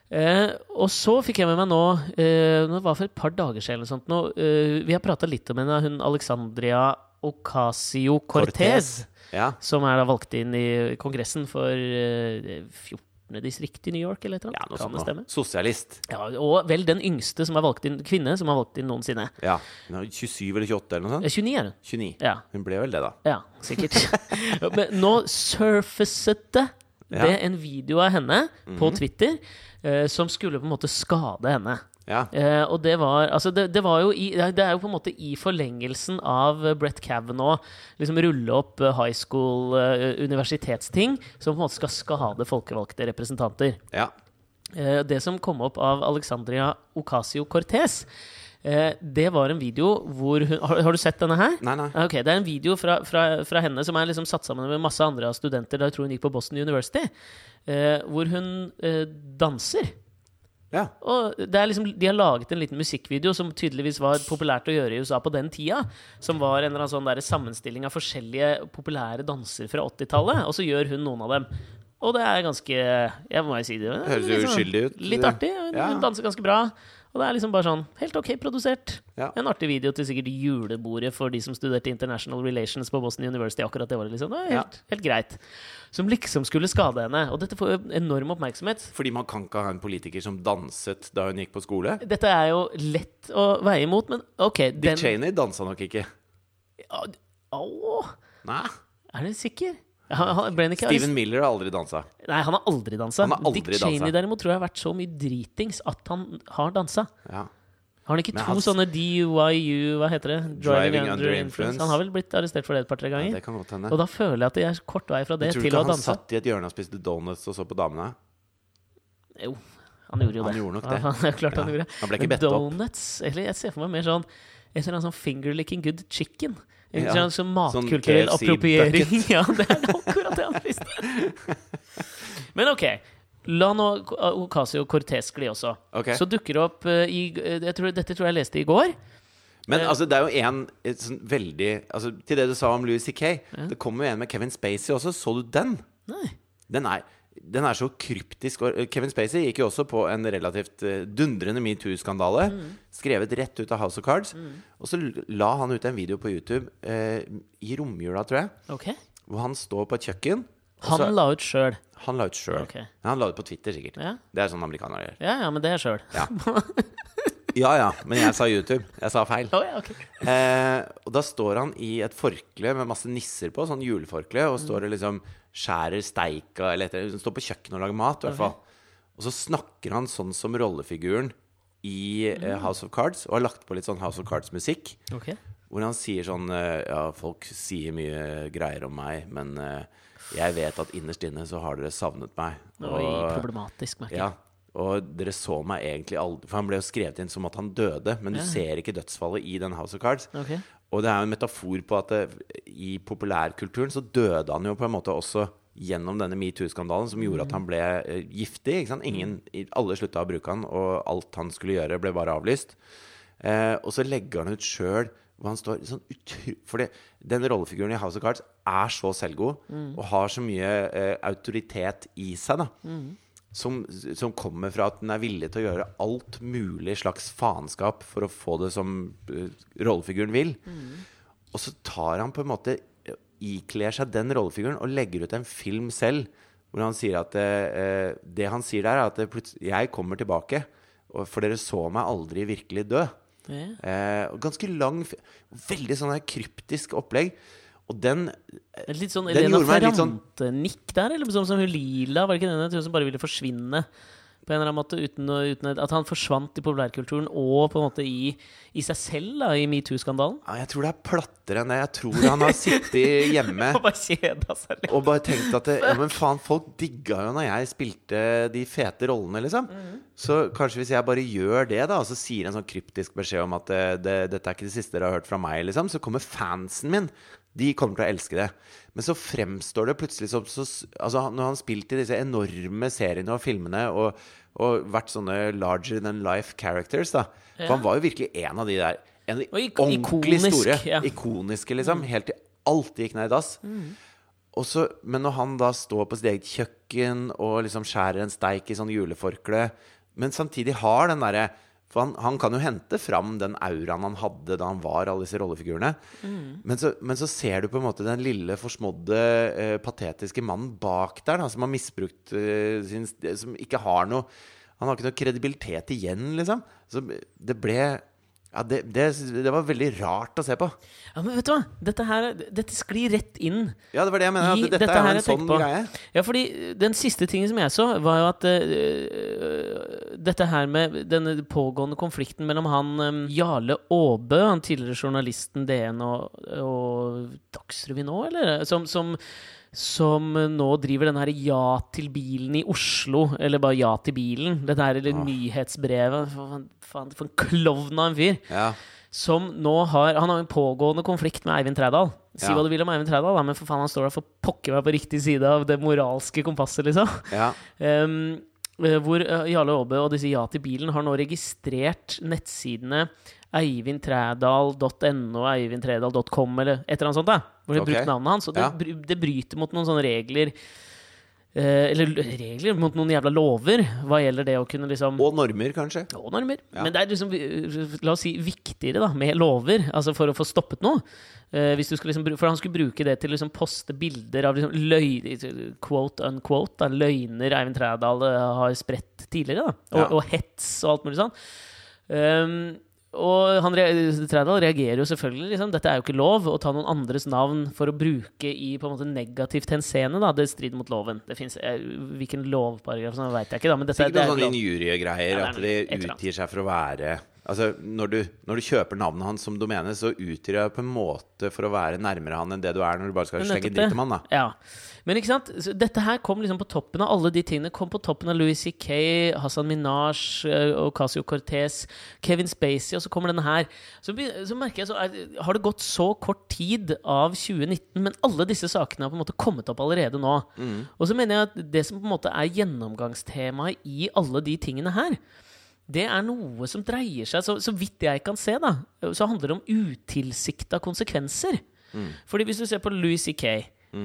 Eh, og så fikk jeg med meg nå Det var for et par dager siden eller sånt nå, Vi har prata litt om henne, hun Alexandria Ocasio Cortez. Ja. Som er da valgt inn i Kongressen for eh, 14. distrikt i New York, eller et eller ja, annet. noe kan det stemme? Sosialist. Ja, og vel den yngste som er valgt inn, kvinne som er valgt inn noensinne. Ja. Er 27 eller 28 eller noe Eh, sånt? 29 er hun. 29. Ja. Hun ble vel det, da. Ja, sikkert. Men nå surfacet det Ja. det en video av henne på Twitter eh, som skulle på en måte skade henne. Ja. Eh, og det var Altså, det, det var jo i Det er jo på en måte i forlengelsen av eh, Brett Kavanaugh liksom rulle opp eh, high school, eh, universitetsting, som på en måte skal skade folkevalgte representanter. ja. Eh, det som kom opp av Alexandria Ocasio-Cortez, eh, det var en video hvor hun Har, har du sett denne her? Nei, nei. Ok, Det er en video fra, fra, fra henne som er liksom satt sammen med masse andre studenter da jeg tror hun gikk på Boston University, eh, hvor hun danser. Ja. Og det liksom, De har laget en liten musikkvideo som tydeligvis var populært å gjøre i USA på den tida. Som var en eller annen sånn der sammenstilling av forskjellige populære danser fra 80-tallet. Og så gjør hun noen av dem. Og det er ganske Jeg må jo si det. Høres jo sånn- uskyldig ut. Litt artig. Hun, Ja. danser ganske bra. Og det er liksom bare sånn helt ok produsert. Ja. En artig video til sikkert julebordet for de som studerte International Relations på Boston University akkurat det året. liksom. Det helt, helt greit. Som liksom skulle skade henne. Og dette får jo enorm oppmerksomhet. Fordi man kan ikke ha en politiker som danset da hun gikk på skole. Dette er jo lett å veie imot, men OK Dick den Cheney dansa nok ikke. Au, Au, Nei. er du sikker? Han, han, Steven Miller har aldri dansa. Nei, han har aldri dansa. Han har aldri Dick Cheney dansa. derimot tror jeg har vært så mye dritings at han har dansa. Ja. Har han ikke Men to han- sånne DUIU, hva heter det? Driving under influence. Han har vel blitt arrestert for det et par-tre ja, ganger. det kan godt hende. Og da føler jeg at det er kort vei fra det Tror du til ikke han danse. satt i et hjørne og spiste donuts og så på damene? Jo, han gjorde jo Han det. gjorde nok det. Ja, han, klart han gjorde. Han ble ikke bedt opp. donuts Eller jeg ser for meg mer sånn sånn finger-licking good chicken. Ja. sånn, sånn matkulturell sånn appropriering. ja, det er akkurat det han spiste. Men ok. La nå Ocasio Cortez gli også. Okay. Så dukker det opp eh, i jeg tror, Dette tror jeg leste i går. Men Eh. altså, det er jo en sånn veldig altså, Til det du sa om Louis C.K. Det kommer jo en med Kevin Spacey også. Så du den? Nei. Den er, den er så kryptisk. Eh, Kevin Spacey gikk jo også på en relativt eh, dundrende metoo-skandale. Skrevet rett ut av House of Cards. Og så la han ut en video på YouTube eh, i romjula, tror jeg, okay. hvor han står på et kjøkken. Han så- la ut sjøl. han la ut sjøl. Ok. Han la ut på Twitter, sikkert. Ja. Det er sånn amerikanere gjør. ja, ja, men det er sjøl. Ja. Ja ja, men jeg sa YouTube. Jeg sa feil. Oh, ja, okay. Eh, og da står han i et forkle med masse nisser på, sånn juleforkle, og står og liksom skjærer steika eller et annet. Står på kjøkkenet og lager mat, i hvert fall. Og så snakker han sånn som rollefiguren i eh, House of Cards, og har lagt på litt sånn House of Cards-musikk. Ok. Hvor han sier sånn eh, Ja, folk sier mye greier om meg, men eh, jeg vet at innerst inne så har dere savnet meg. Oi, problematisk, merker jeg. Ja, og dere så meg egentlig aldri For han ble jo skrevet inn som at han døde, men du Ja. ser ikke dødsfallet i den House of Cards. Ok. Og det er jo en metafor på at det, i populærkulturen så døde han jo på en måte også gjennom denne metoo-skandalen, som gjorde at han ble eh, giftig. Ikke? Ingen, alle slutta å bruke han, og alt han skulle gjøre, ble bare avlyst. Eh, og så legger han ut sjøl hvor han står sånn utro... For det, den rollefiguren i House of Cards er så selvgod og har så mye eh, autoritet i seg, da. Som, som kommer fra at den er villig til å gjøre alt mulig slags faenskap for å få det som eh, rollefiguren vil. Og så tar han på en måte ikler seg den rollefiguren og legger ut en film selv. Hvor han sier at eh, Det han sier der, er at det jeg kommer tilbake. For dere så meg aldri virkelig dø. Yeah. Eh, ganske lang Veldig sånn her kryptisk opplegg. Og den Litt sånn Den Elena sånn- Ferrante-nikk der, eller sånn som hun Lila? Var det ikke den jeg tror som bare ville forsvinne? På en eller annen måte uten, uten At han forsvant i populærkulturen og på en måte i, i seg selv, da, i metoo-skandalen? ja, Jeg tror det er plattere enn det. Jeg tror han har sittet hjemme Og bare og bare tenkt at det, Ja, men faen, folk digga jo når jeg spilte de fete rollene, liksom. Så kanskje hvis jeg bare gjør det, da, og så sier en sånn kryptisk beskjed om at det, det, dette er ikke det siste dere har hørt fra meg, liksom, så kommer fansen min. De kommer til å elske det. Men så fremstår det plutselig som så, Altså, når han har spilt i disse enorme seriene og filmene og, og vært sånne larger than life characters, da. For han var jo virkelig en av de der En av de ordentlig store. ja. Ikoniske, liksom. Helt til alt gikk ned i dass. Og så, men når han da står på sitt eget kjøkken og liksom skjærer en steik i sånn juleforkle, men samtidig har den derre For han, han kan jo hente fram den auraen han hadde da han var alle disse rollefigurene. Men, så, men så ser du på en måte den lille, forsmådde, eh, patetiske mannen bak der, da, som har misbrukt eh, sin Som ikke har noe Han har ikke noe kredibilitet igjen, liksom. Så det ble ja, det, det, det var veldig rart å se på. Ja, men vet du hva? Dette her Dette sklir rett inn Ja, det var det jeg mener. dette, dette er jo en sånn på. greie. Ja, fordi den siste tingen som jeg så, var jo at uh, dette her med denne pågående konflikten mellom han um, Jarle Aabø, han tidligere journalisten DN og, og Dagsrevyen nå, eller? Som, som, som nå driver den her Ja til bilen i Oslo, eller bare Ja til bilen. Dette her eller nyhetsbrevet. Faen, for en klovn av en fyr Ja. som nå har Han har en pågående konflikt med Eivind Trædal. Si Ja. hva du vil om Eivind Trædal, men for faen, han står der for pokker meg på riktig side av det moralske kompasset, liksom. ja. Um, hvor eh, Jarle Aabe og disse Ja til bilen har nå registrert nettsidene eivindtrædal.no, eivindtrædal.com eller et eller annet sånt. da Hvor de har brukt okay. navnet hans. Og det, Ja. det bryter mot noen sånne regler eh, Eller regler mot noen jævla lover hva gjelder det å kunne liksom Og normer, kanskje. og normer. Ja. Men det er liksom, eh, la oss si, viktigere da, med lover, altså for å få stoppet noe. Eh, hvis du skal liksom, for han skulle bruke det til å liksom poste bilder av liksom løy, quote unquote, da, løgner Eivind Trædal eh, har spredt tidligere. Da, og, Ja. og hets og alt mulig sånn. Um, og han, Trædal reagerer jo selvfølgelig. Liksom. Dette er jo ikke lov å ta noen andres navn for å bruke i på en måte negativt henseende. Da. Det strider mot loven. Det finnes, eh, hvilken lovparagraf sånn vet jeg ikke, da. Men dette, Sikkert det er noen ikke lov. injuriegreier. Ja, det er at de utgir seg for å være Altså, når du, når du kjøper navnet hans som domene, så utgir det på en måte for å være nærmere han enn det du er når du bare skal slenge dritt om han, da. Ja. Men ikke sant? Så dette her kom liksom på toppen av alle de tingene. Kom på toppen av Louis C.K., Hassan Minaj, eh, Ocasio Cortez, Kevin Spacey, og så kommer denne her. Så, så merker jeg så er, Har det gått så kort tid av 2019, men alle disse sakene har på en måte kommet opp allerede nå. Og så mener jeg at det som på en måte er gjennomgangstemaet i alle de tingene her, det er noe som dreier seg, så, så vidt jeg kan se, da, så handler det om utilsikta konsekvenser. Fordi hvis du ser på Louis C.K.,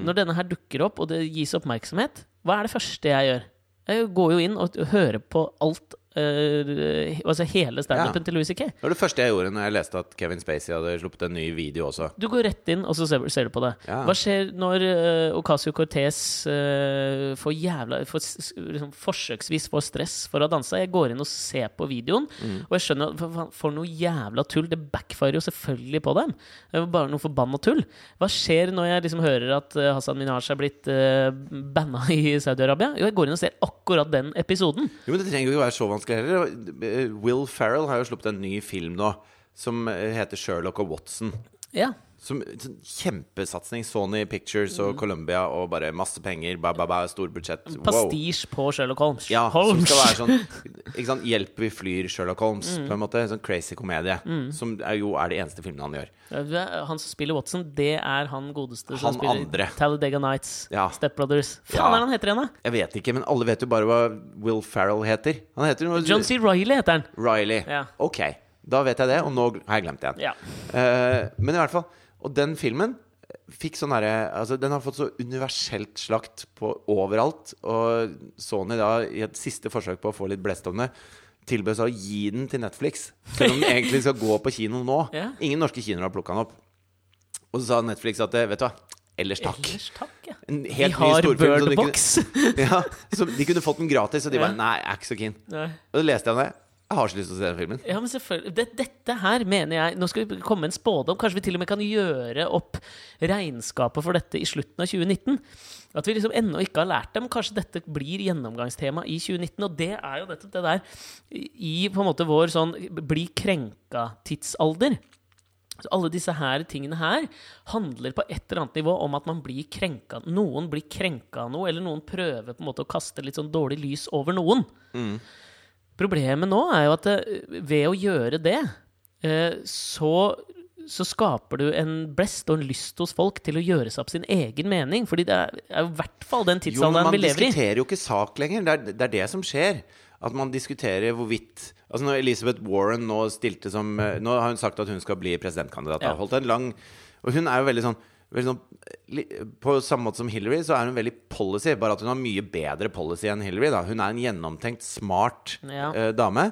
når denne her dukker opp, og det gis oppmerksomhet, hva er det første jeg gjør? Jeg går jo inn og hører på alt eh, Altså hele standupen Ja. til Louis C.K. Det var det første jeg gjorde når jeg leste at Kevin Spacey hadde sluppet en ny video også. Du går rett inn, og så ser, ser du på det. Ja. Hva skjer når uh, Ocasio Cortez uh, får jævla får, liksom, forsøksvis får stress for å danse? Jeg går inn og ser på videoen, Mm. og jeg skjønner at for, for- for noe jævla tull. Det backfirer jo selvfølgelig på dem. Det bare noe forbanna tull. Hva skjer når jeg liksom hører at eh, Hassan Minhaj er blitt uh, banna i Saudi-Arabia? Jo, jeg går inn og ser akkurat den episoden. Jo, men Det trenger jo ikke være så vanskelig heller. Will Ferrell har jo sluppet en ny film nå som heter Sherlock og Watson. Ja. Som sånn Kjempesatsing. Sony Pictures og Columbia og bare masse penger. Ba, ba, ba, stor budsjett. Wow. Pastisj på Sherlock Holmes. Ja, som skal være sånn? Hjelp, vi flyr Sherlock Holmes. Mm. På en måte, Sånn crazy komedie. Som er jo er de eneste filmene han gjør. Han som spiller Watson, det er han godeste som Han spiller andre. Talladega Nights. Ja. Step Brothers. Faen Ja. er han heter igjen, da? Jeg vet ikke, men alle vet jo bare hva Will Ferrell heter. Han heter noe John C. Riley heter han. Riley. Ja. Ok, da vet jeg det, og nå har jeg glemt det igjen. Ja. Uh, men i hvert fall Og den filmen fikk sånn herre Altså, den har fått så universelt slakt på overalt. Og Sony da, i et siste forsøk på å få litt blest om det, tilbød seg å gi den til Netflix. Selv om den egentlig skal gå på kino nå. Ja. Ingen norske kinoer har plukka den opp. Og så sa Netflix at vet du hva, ellers takk. Ellers takk, ja. En Vi har så de kunne- Birdbox. Ja, så de kunne fått den gratis, og de Ja. bare Nei, jeg er ikke så keen. Og så leste jeg om det. Jeg har så lyst til å se den filmen. Ja, men selvfølgelig. Det, dette her mener jeg Nå skal vi komme med en spådom. Kanskje vi til og med kan gjøre opp regnskapet for dette i slutten av 2019. At vi liksom ennå ikke har lært dem. Kanskje dette blir gjennomgangstema i 2019. Og det er jo dette det der i på en måte vår sånn bli krenka-tidsalder. Så alle disse her tingene her handler på et eller annet nivå om at man blir krenka. Noen blir krenka av noe, eller noen prøver på en måte å kaste litt sånn dårlig lys over noen. Problemet nå er jo at eh, ved å gjøre det, eh, så, så skaper du en blest og en lyst hos folk til å gjøre seg opp sin egen mening. Fordi det er er jo i hvert fall den Jo, tidsalderen vi lever i. Man diskuterer jo ikke sak lenger. Det er, det er det som skjer. At man diskuterer hvorvidt Altså Når Elizabeth Warren nå stilte som eh, Nå har hun sagt at hun skal bli presidentkandidat. Ja. Holdt en lang Og hun er jo veldig sånn, sånn På samme måte som Hillary, så er hun veldig policy. Bare at hun har mye bedre policy enn Hillary. Da. Hun er en gjennomtenkt, smart Ja. uh, dame.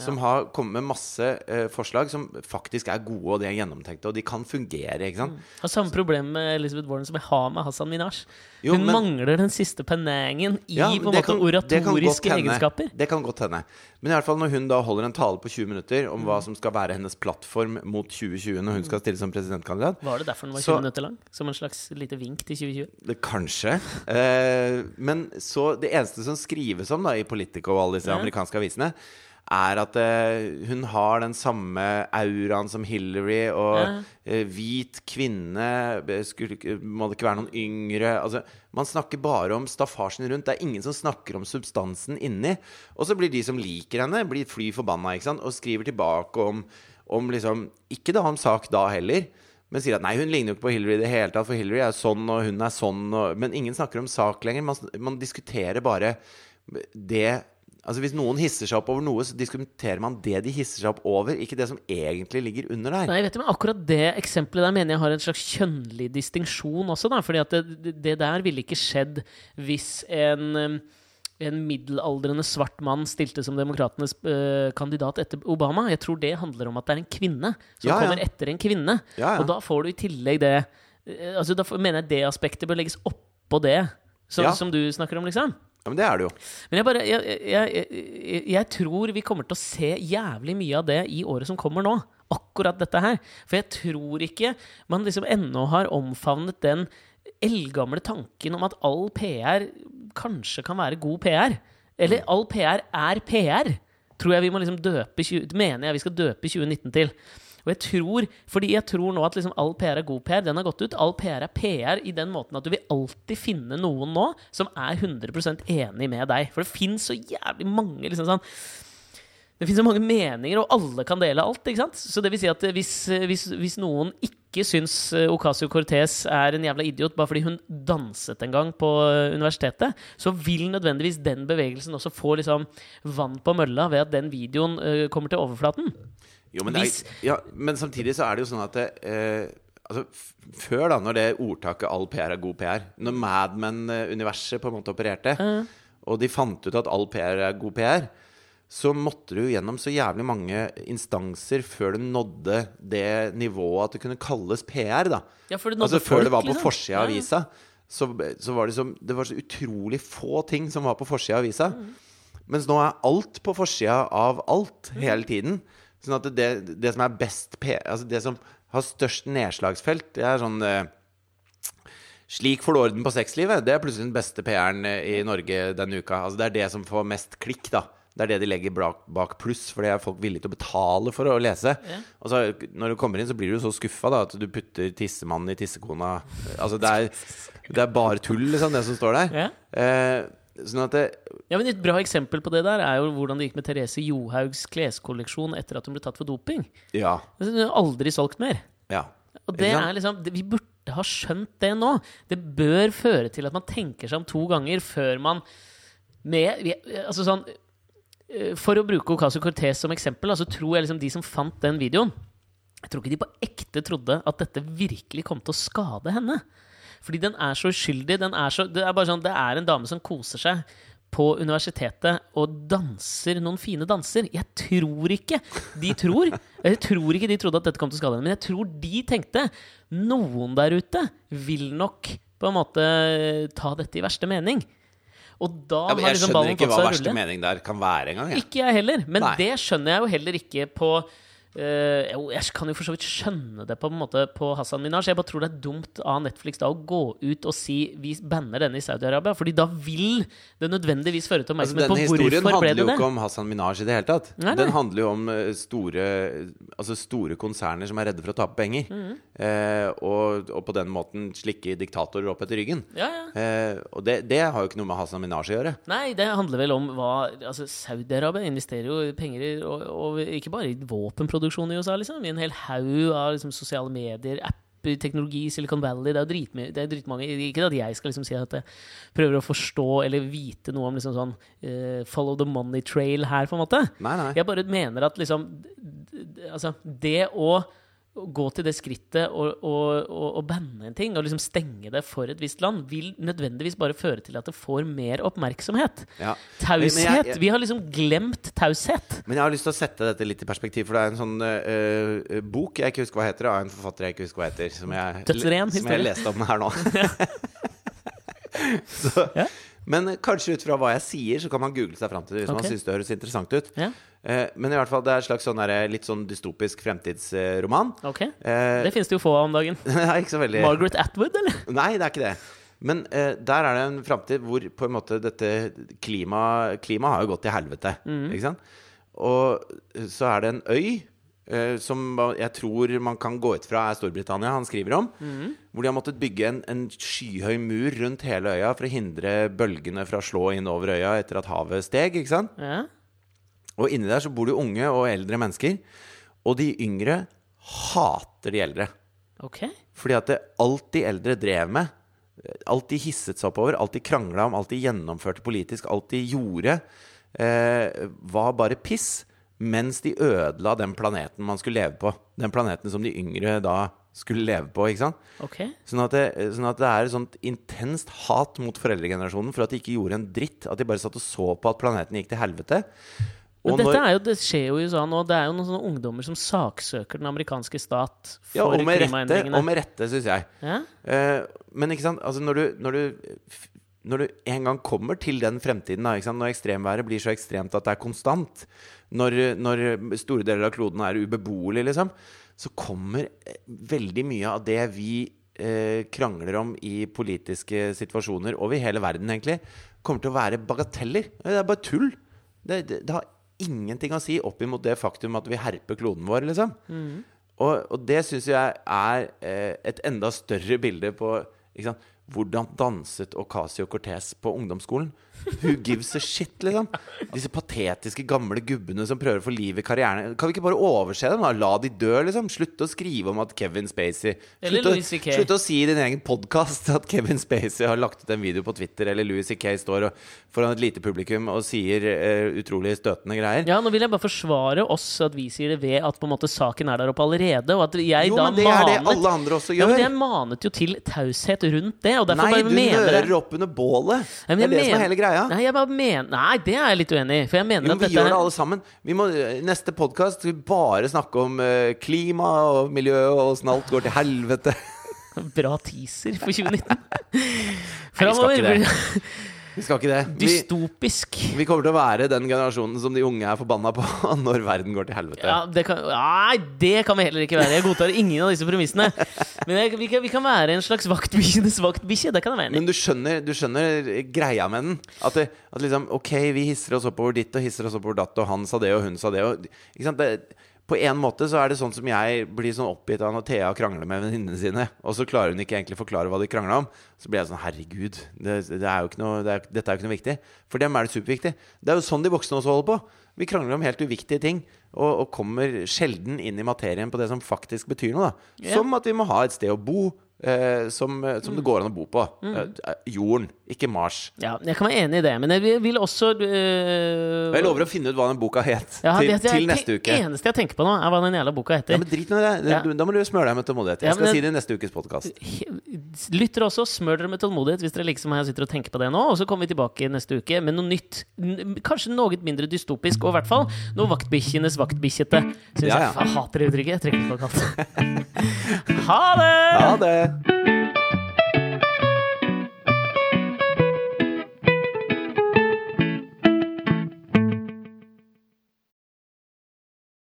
Som har kommet med masse eh, forslag som faktisk er gode, og de er gjennomtenkte, og de kan fungere. ikke sant? Har samme problem med Elizabeth Warren som jeg har med Hassan Minash. Jo, Hun men- mangler den siste penangen i Ja, på en måte kan- oratoriske det egenskaper. Det kan godt hende. Men i hvert fall når hun da holder en tale på 20 minutter om Mm. hva som skal være hennes plattform mot 2020 når hun skal stille som presidentkandidat Var det derfor den var 20 Så- minutter lang? Som en slags lite vink til 2020? det, Kanskje. Eh, men så det eneste som skrives om da i Politico og alle disse Ja. amerikanske avisene, er at uh, hun har den samme auraen som Hillary, og Ja. uh, hvit kvinne skulle, Må det ikke være noen yngre altså, Man snakker bare om staffasjen rundt. Det er ingen som snakker om substansen inni. Og så blir de som liker henne, blir fly forbanna og skriver tilbake om, om liksom Ikke da om sak da heller. Men sier at nei, hun ligner jo ikke på Hillary i det hele tatt, for Hillary er sånn, og hun er sånn, og, Men ingen snakker om sak lenger. Man, man diskuterer bare det Altså Hvis noen hisser seg opp over noe, så diskuterer man det de hisser seg opp over, ikke det som egentlig ligger under der. Nei, vet du, men akkurat det eksempelet der mener jeg har en slags kjønnlig distinksjon også. Da, fordi at det, det- der ville ikke skjedd hvis en, um, en middelaldrende svart mann stilte som demokratenes uh, kandidat etter Obama. Jeg tror det handler om at det er en kvinne som Ja, ja. kommer etter en kvinne. Ja. Og da får du i tillegg det eh, altså Da mener jeg det aspektet bør legges oppå det, som, som du snakker om, liksom. Ja, Men det er det jo. Men jeg bare jeg, jeg, jeg, jeg tror vi kommer til å se jævlig mye av det i året som kommer nå. Akkurat dette her. For jeg tror ikke man liksom ennå har omfavnet den eldgamle tanken om at all PR kanskje kan være god PR. Eller all PR er PR. Tror jeg vi må liksom døpe 20, Mener jeg vi skal døpe 2019 til. Og jeg tror, fordi jeg tror nå at liksom all PR er god PR. Den har gått ut. All PR er PR i den måten at du vil alltid finne noen nå som er 100% enig med deg. For det fins så jævlig mange liksom sånn det finnes så mange meninger, og alle kan dele alt. ikke sant? Så det vil si at hvis, hvis, hvis noen ikke syns eh, Ocasio-Cortez er en jævla idiot bare fordi hun danset en gang på eh, universitetet, så vil nødvendigvis den bevegelsen også få liksom vann på mølla ved at den videoen eh, kommer til overflaten. Jo, men, er, ja, men samtidig så er det jo sånn at det, eh, altså, Før, da, når det ordtaket 'all PR er god PR', når Mad Men-universet på en måte opererte, og de fant ut at all PR er god PR, så måtte du gjennom så jævlig mange instanser før du nådde det nivået at det kunne kalles PR. da Ja, for Altså Før folk, det var på liksom. forsida av avisa, så, så var det, som, det var så utrolig få ting som var på forsida av avisa. Mm. Mens nå er alt på forsida av alt Mm. hele tiden. Sånn at det, det som er best Altså det som har størst nedslagsfelt, det er sånn eh, Slik får du orden på sexlivet. Det er plutselig den beste PR-en i Norge denne uka. Altså Det er det som får mest klikk, da. Det er det de legger bak, bak pluss, for det er folk villige til å betale for å lese. Ja. Og så Når du kommer inn, så blir du så skuffa at du putter tissemannen i tissekona. Altså Det er, det er bare tull, liksom, det som står der. Ja. Eh, sånn at det, Ja, men Et bra eksempel på det der er jo hvordan det gikk med Therese Johaugs kleskolleksjon etter at hun ble tatt for doping. Ja. Altså, Hun har aldri solgt mer. ja. Og det er liksom, Vi burde ha skjønt det nå. Det bør føre til at man tenker seg om to ganger før man med, altså sånn, eh, For å bruke Ocasio Cortez som eksempel, så så tror jeg liksom de som fant den videoen Jeg tror ikke de på ekte trodde at dette virkelig kom til å skade henne. Fordi den er så uskyldig. Den er så, det er bare sånn, det er en dame som koser seg på universitetet og danser noen fine danser. Jeg tror ikke de tror Jeg tror ikke de trodde at dette kom til skade henne, men jeg tror de tenkte noen der ute vil nok på en måte ta dette i verste mening. Og da Ja, men har jeg ballen skjønner seg ikke Jeg hva ikke hva verste mening der kan være engang. jeg. Ikke jeg heller. Men Nei. det skjønner jeg jo heller ikke på eh, Jeg kan jo for så vidt skjønne det på en måte på Hassan Minaj. Jeg bare tror det er dumt av Netflix da å gå ut og si vi banner denne i Saudi-Arabia. Fordi da vil det nødvendigvis føre til Altså, oppmerksomhet denne på historien hvorfor ble handler det jo ikke om Hassan Minaj i det hele tatt. Nei, nei. Den handler jo om eh, store, altså store konserner som er redde for å tape penger. Mm. Eh, og, og på den måten slikke diktatorer opp etter ryggen. Ja, ja. Eh, og det, det har jo ikke noe med Hassan Minaj å gjøre. Nei, det handler vel om hva altså, Saudi-Arabia investerer jo penger i og, og ikke bare i våpenproduksjon i USA, liksom. I en hel haug av liksom, sosiale medier, apper, teknologi, Silicon Valley. Det er det er dritmange Ikke at jeg skal liksom si at jeg prøver å forstå eller vite noe om liksom sånn uh, follow the money trail her, på en måte. Nei, nei. Jeg bare mener at liksom Altså, det å gå til det skrittet og, og, og, og banne en ting, og liksom stenge det for et visst land, vil nødvendigvis bare føre til at det får mer oppmerksomhet. Ja. Taushet! Jeg- jeg- Vi har liksom glemt taushet. Men jeg har lyst til å sette dette litt i perspektiv, for det er en sånn eh, bok jeg ikke husker hva heter, av en forfatter jeg ikke husker hva heter, som jeg, Tøtteren, som jeg leste om her nå. så, Ja. Men kanskje ut fra hva jeg sier, så kan man google seg fram til det hvis okay. man syns det høres interessant ut. Ja, men i hvert fall, det er en slags sånn der, litt sånn dystopisk fremtidsroman. ok. Eh, Det finnes det jo få av om dagen. Nei, ikke så veldig Margaret Atwood, eller? Nei, det er ikke det. Men eh, der er det en framtid hvor på en måte dette klima, Klimaet har jo gått til helvete. Ikke sant? Og så er det en øy eh, som jeg tror man kan gå ut fra er Storbritannia, han skriver om. Hvor de har måttet bygge en, en skyhøy mur rundt hele øya for å hindre bølgene fra å slå inn over øya etter at havet steg. ikke sant? Ja. Og inni der så bor det jo unge og eldre mennesker. Og de yngre hater de eldre. Okay. Fordi at det, alt de eldre drev med, alt de hisset seg oppover, alt de krangla om, alt de gjennomførte politisk, alt de gjorde, eh, var bare piss. Mens de ødela den planeten man skulle leve på. Den planeten som de yngre da skulle leve på. ikke sant? Okay. Sånn at, det, sånn at det er et sånt intenst hat mot foreldregenerasjonen for at de ikke gjorde en dritt. At de bare satt og så på at planeten gikk til helvete. Men dette er jo, det skjer jo i USA nå. Det er jo noen sånne ungdommer som saksøker den amerikanske stat for ja, og med rette, klimaendringene. og med rette syns jeg. Ja? Eh, men ikke sant, altså når du, når du når du en gang kommer til den fremtiden, da, når ekstremværet blir så ekstremt at det er konstant, når, når store deler av kloden er ubeboelig, liksom, så kommer eh, veldig mye av det vi eh, krangler om i politiske situasjoner over hele verden, egentlig, kommer til å være bagateller. Det er bare tull. Det, det, det har ingenting å si opp imot det faktum at vi herper kloden vår, liksom. Og, og det syns jeg er eh, et enda større bilde på ikke sant? Hvordan danset Ocasio Cortez på ungdomsskolen. Who gives a shit, liksom? Disse patetiske gamle gubbene som prøver å få liv i karrieren. Kan vi ikke bare overse dem? da? La de dø, liksom? Slutt å skrive om at Kevin Spacey Slutt å, slutt å si i din egen podkast at Kevin Spacey har lagt ut en video på Twitter, eller Louis C.K. står og, foran et lite publikum og sier uh, utrolig støtende greier. Ja, nå vil jeg bare forsvare oss at vi sier det ved at på en måte saken er der oppe allerede, og at jeg Jo, da men det er det alle andre også ja, gjør. men jeg manet jo til taushet rundt det, og derfor Nei, bare du Nei, du nører opp under bålet. Nei, det er det det som er hele greia. Nei, jeg bare mener Nei, det er jeg litt uenig i. For jeg mener Jo, at vi gjør det alle sammen. Vi må, neste podkast skal vi bare snakke om uh, klima og miljø og åssen alt går til helvete. bra teaser for 2019. vi skal ikke det. Vi skal ikke det. Dystopisk. vi kommer til å være den generasjonen som de unge er forbanna på når verden går til helvete. Ja, det kan, nei, det kan vi heller ikke være. Jeg godtar ingen av disse premissene. Men jeg, vi, kan, vi kan være en slags vaktbikkjenes vaktbikkje. Det kan jeg være. Men du skjønner, du skjønner greia med den? At, det, at liksom, ok, vi hisser oss oppover ditt og hisser oss oppover datt, og han sa det, og hun sa det. Og, ikke sant? Det, på en måte så er det sånn som jeg blir sånn oppgitt av når Thea krangler med venninnene sine, og så klarer hun ikke egentlig forklare hva de krangla om. Så blir jeg sånn Herregud, det, det er noe, det er, dette er jo ikke noe viktig. For dem er det superviktig. Det er jo sånn de voksne også holder på. Vi krangler om helt uviktige ting, og, og kommer sjelden inn i materien på det som faktisk betyr noe. Da. Som at vi må ha et sted å bo, eh, som, eh, som det går an å bo på. Mm. Eh, jorden, ikke Mars. Ja, jeg kan være enig i det, men jeg vil- også øh, jeg lover å finne ut hva den boka het ja, til, det, det, til det neste uke. eneste jeg tenker på nå, er hva den jævla boka heter. Ja, men Drit med det. Ja. Da må du smøre deg med tålmodighet. Jeg skal det- si det i neste ukes podkast. Lytter også, smør dere med tålmodighet hvis dere liksom her sitter og tenker på det nå. Og så kommer vi tilbake neste uke med noe nytt. Kanskje noe mindre dystopisk, og i hvert fall noe vaktbikkjenes vaktbikkjete. Syns Ja, ja. jeg, jeg hater det uttrykket. Jeg trekker det på alt. ha det! Ha det! Obrigado.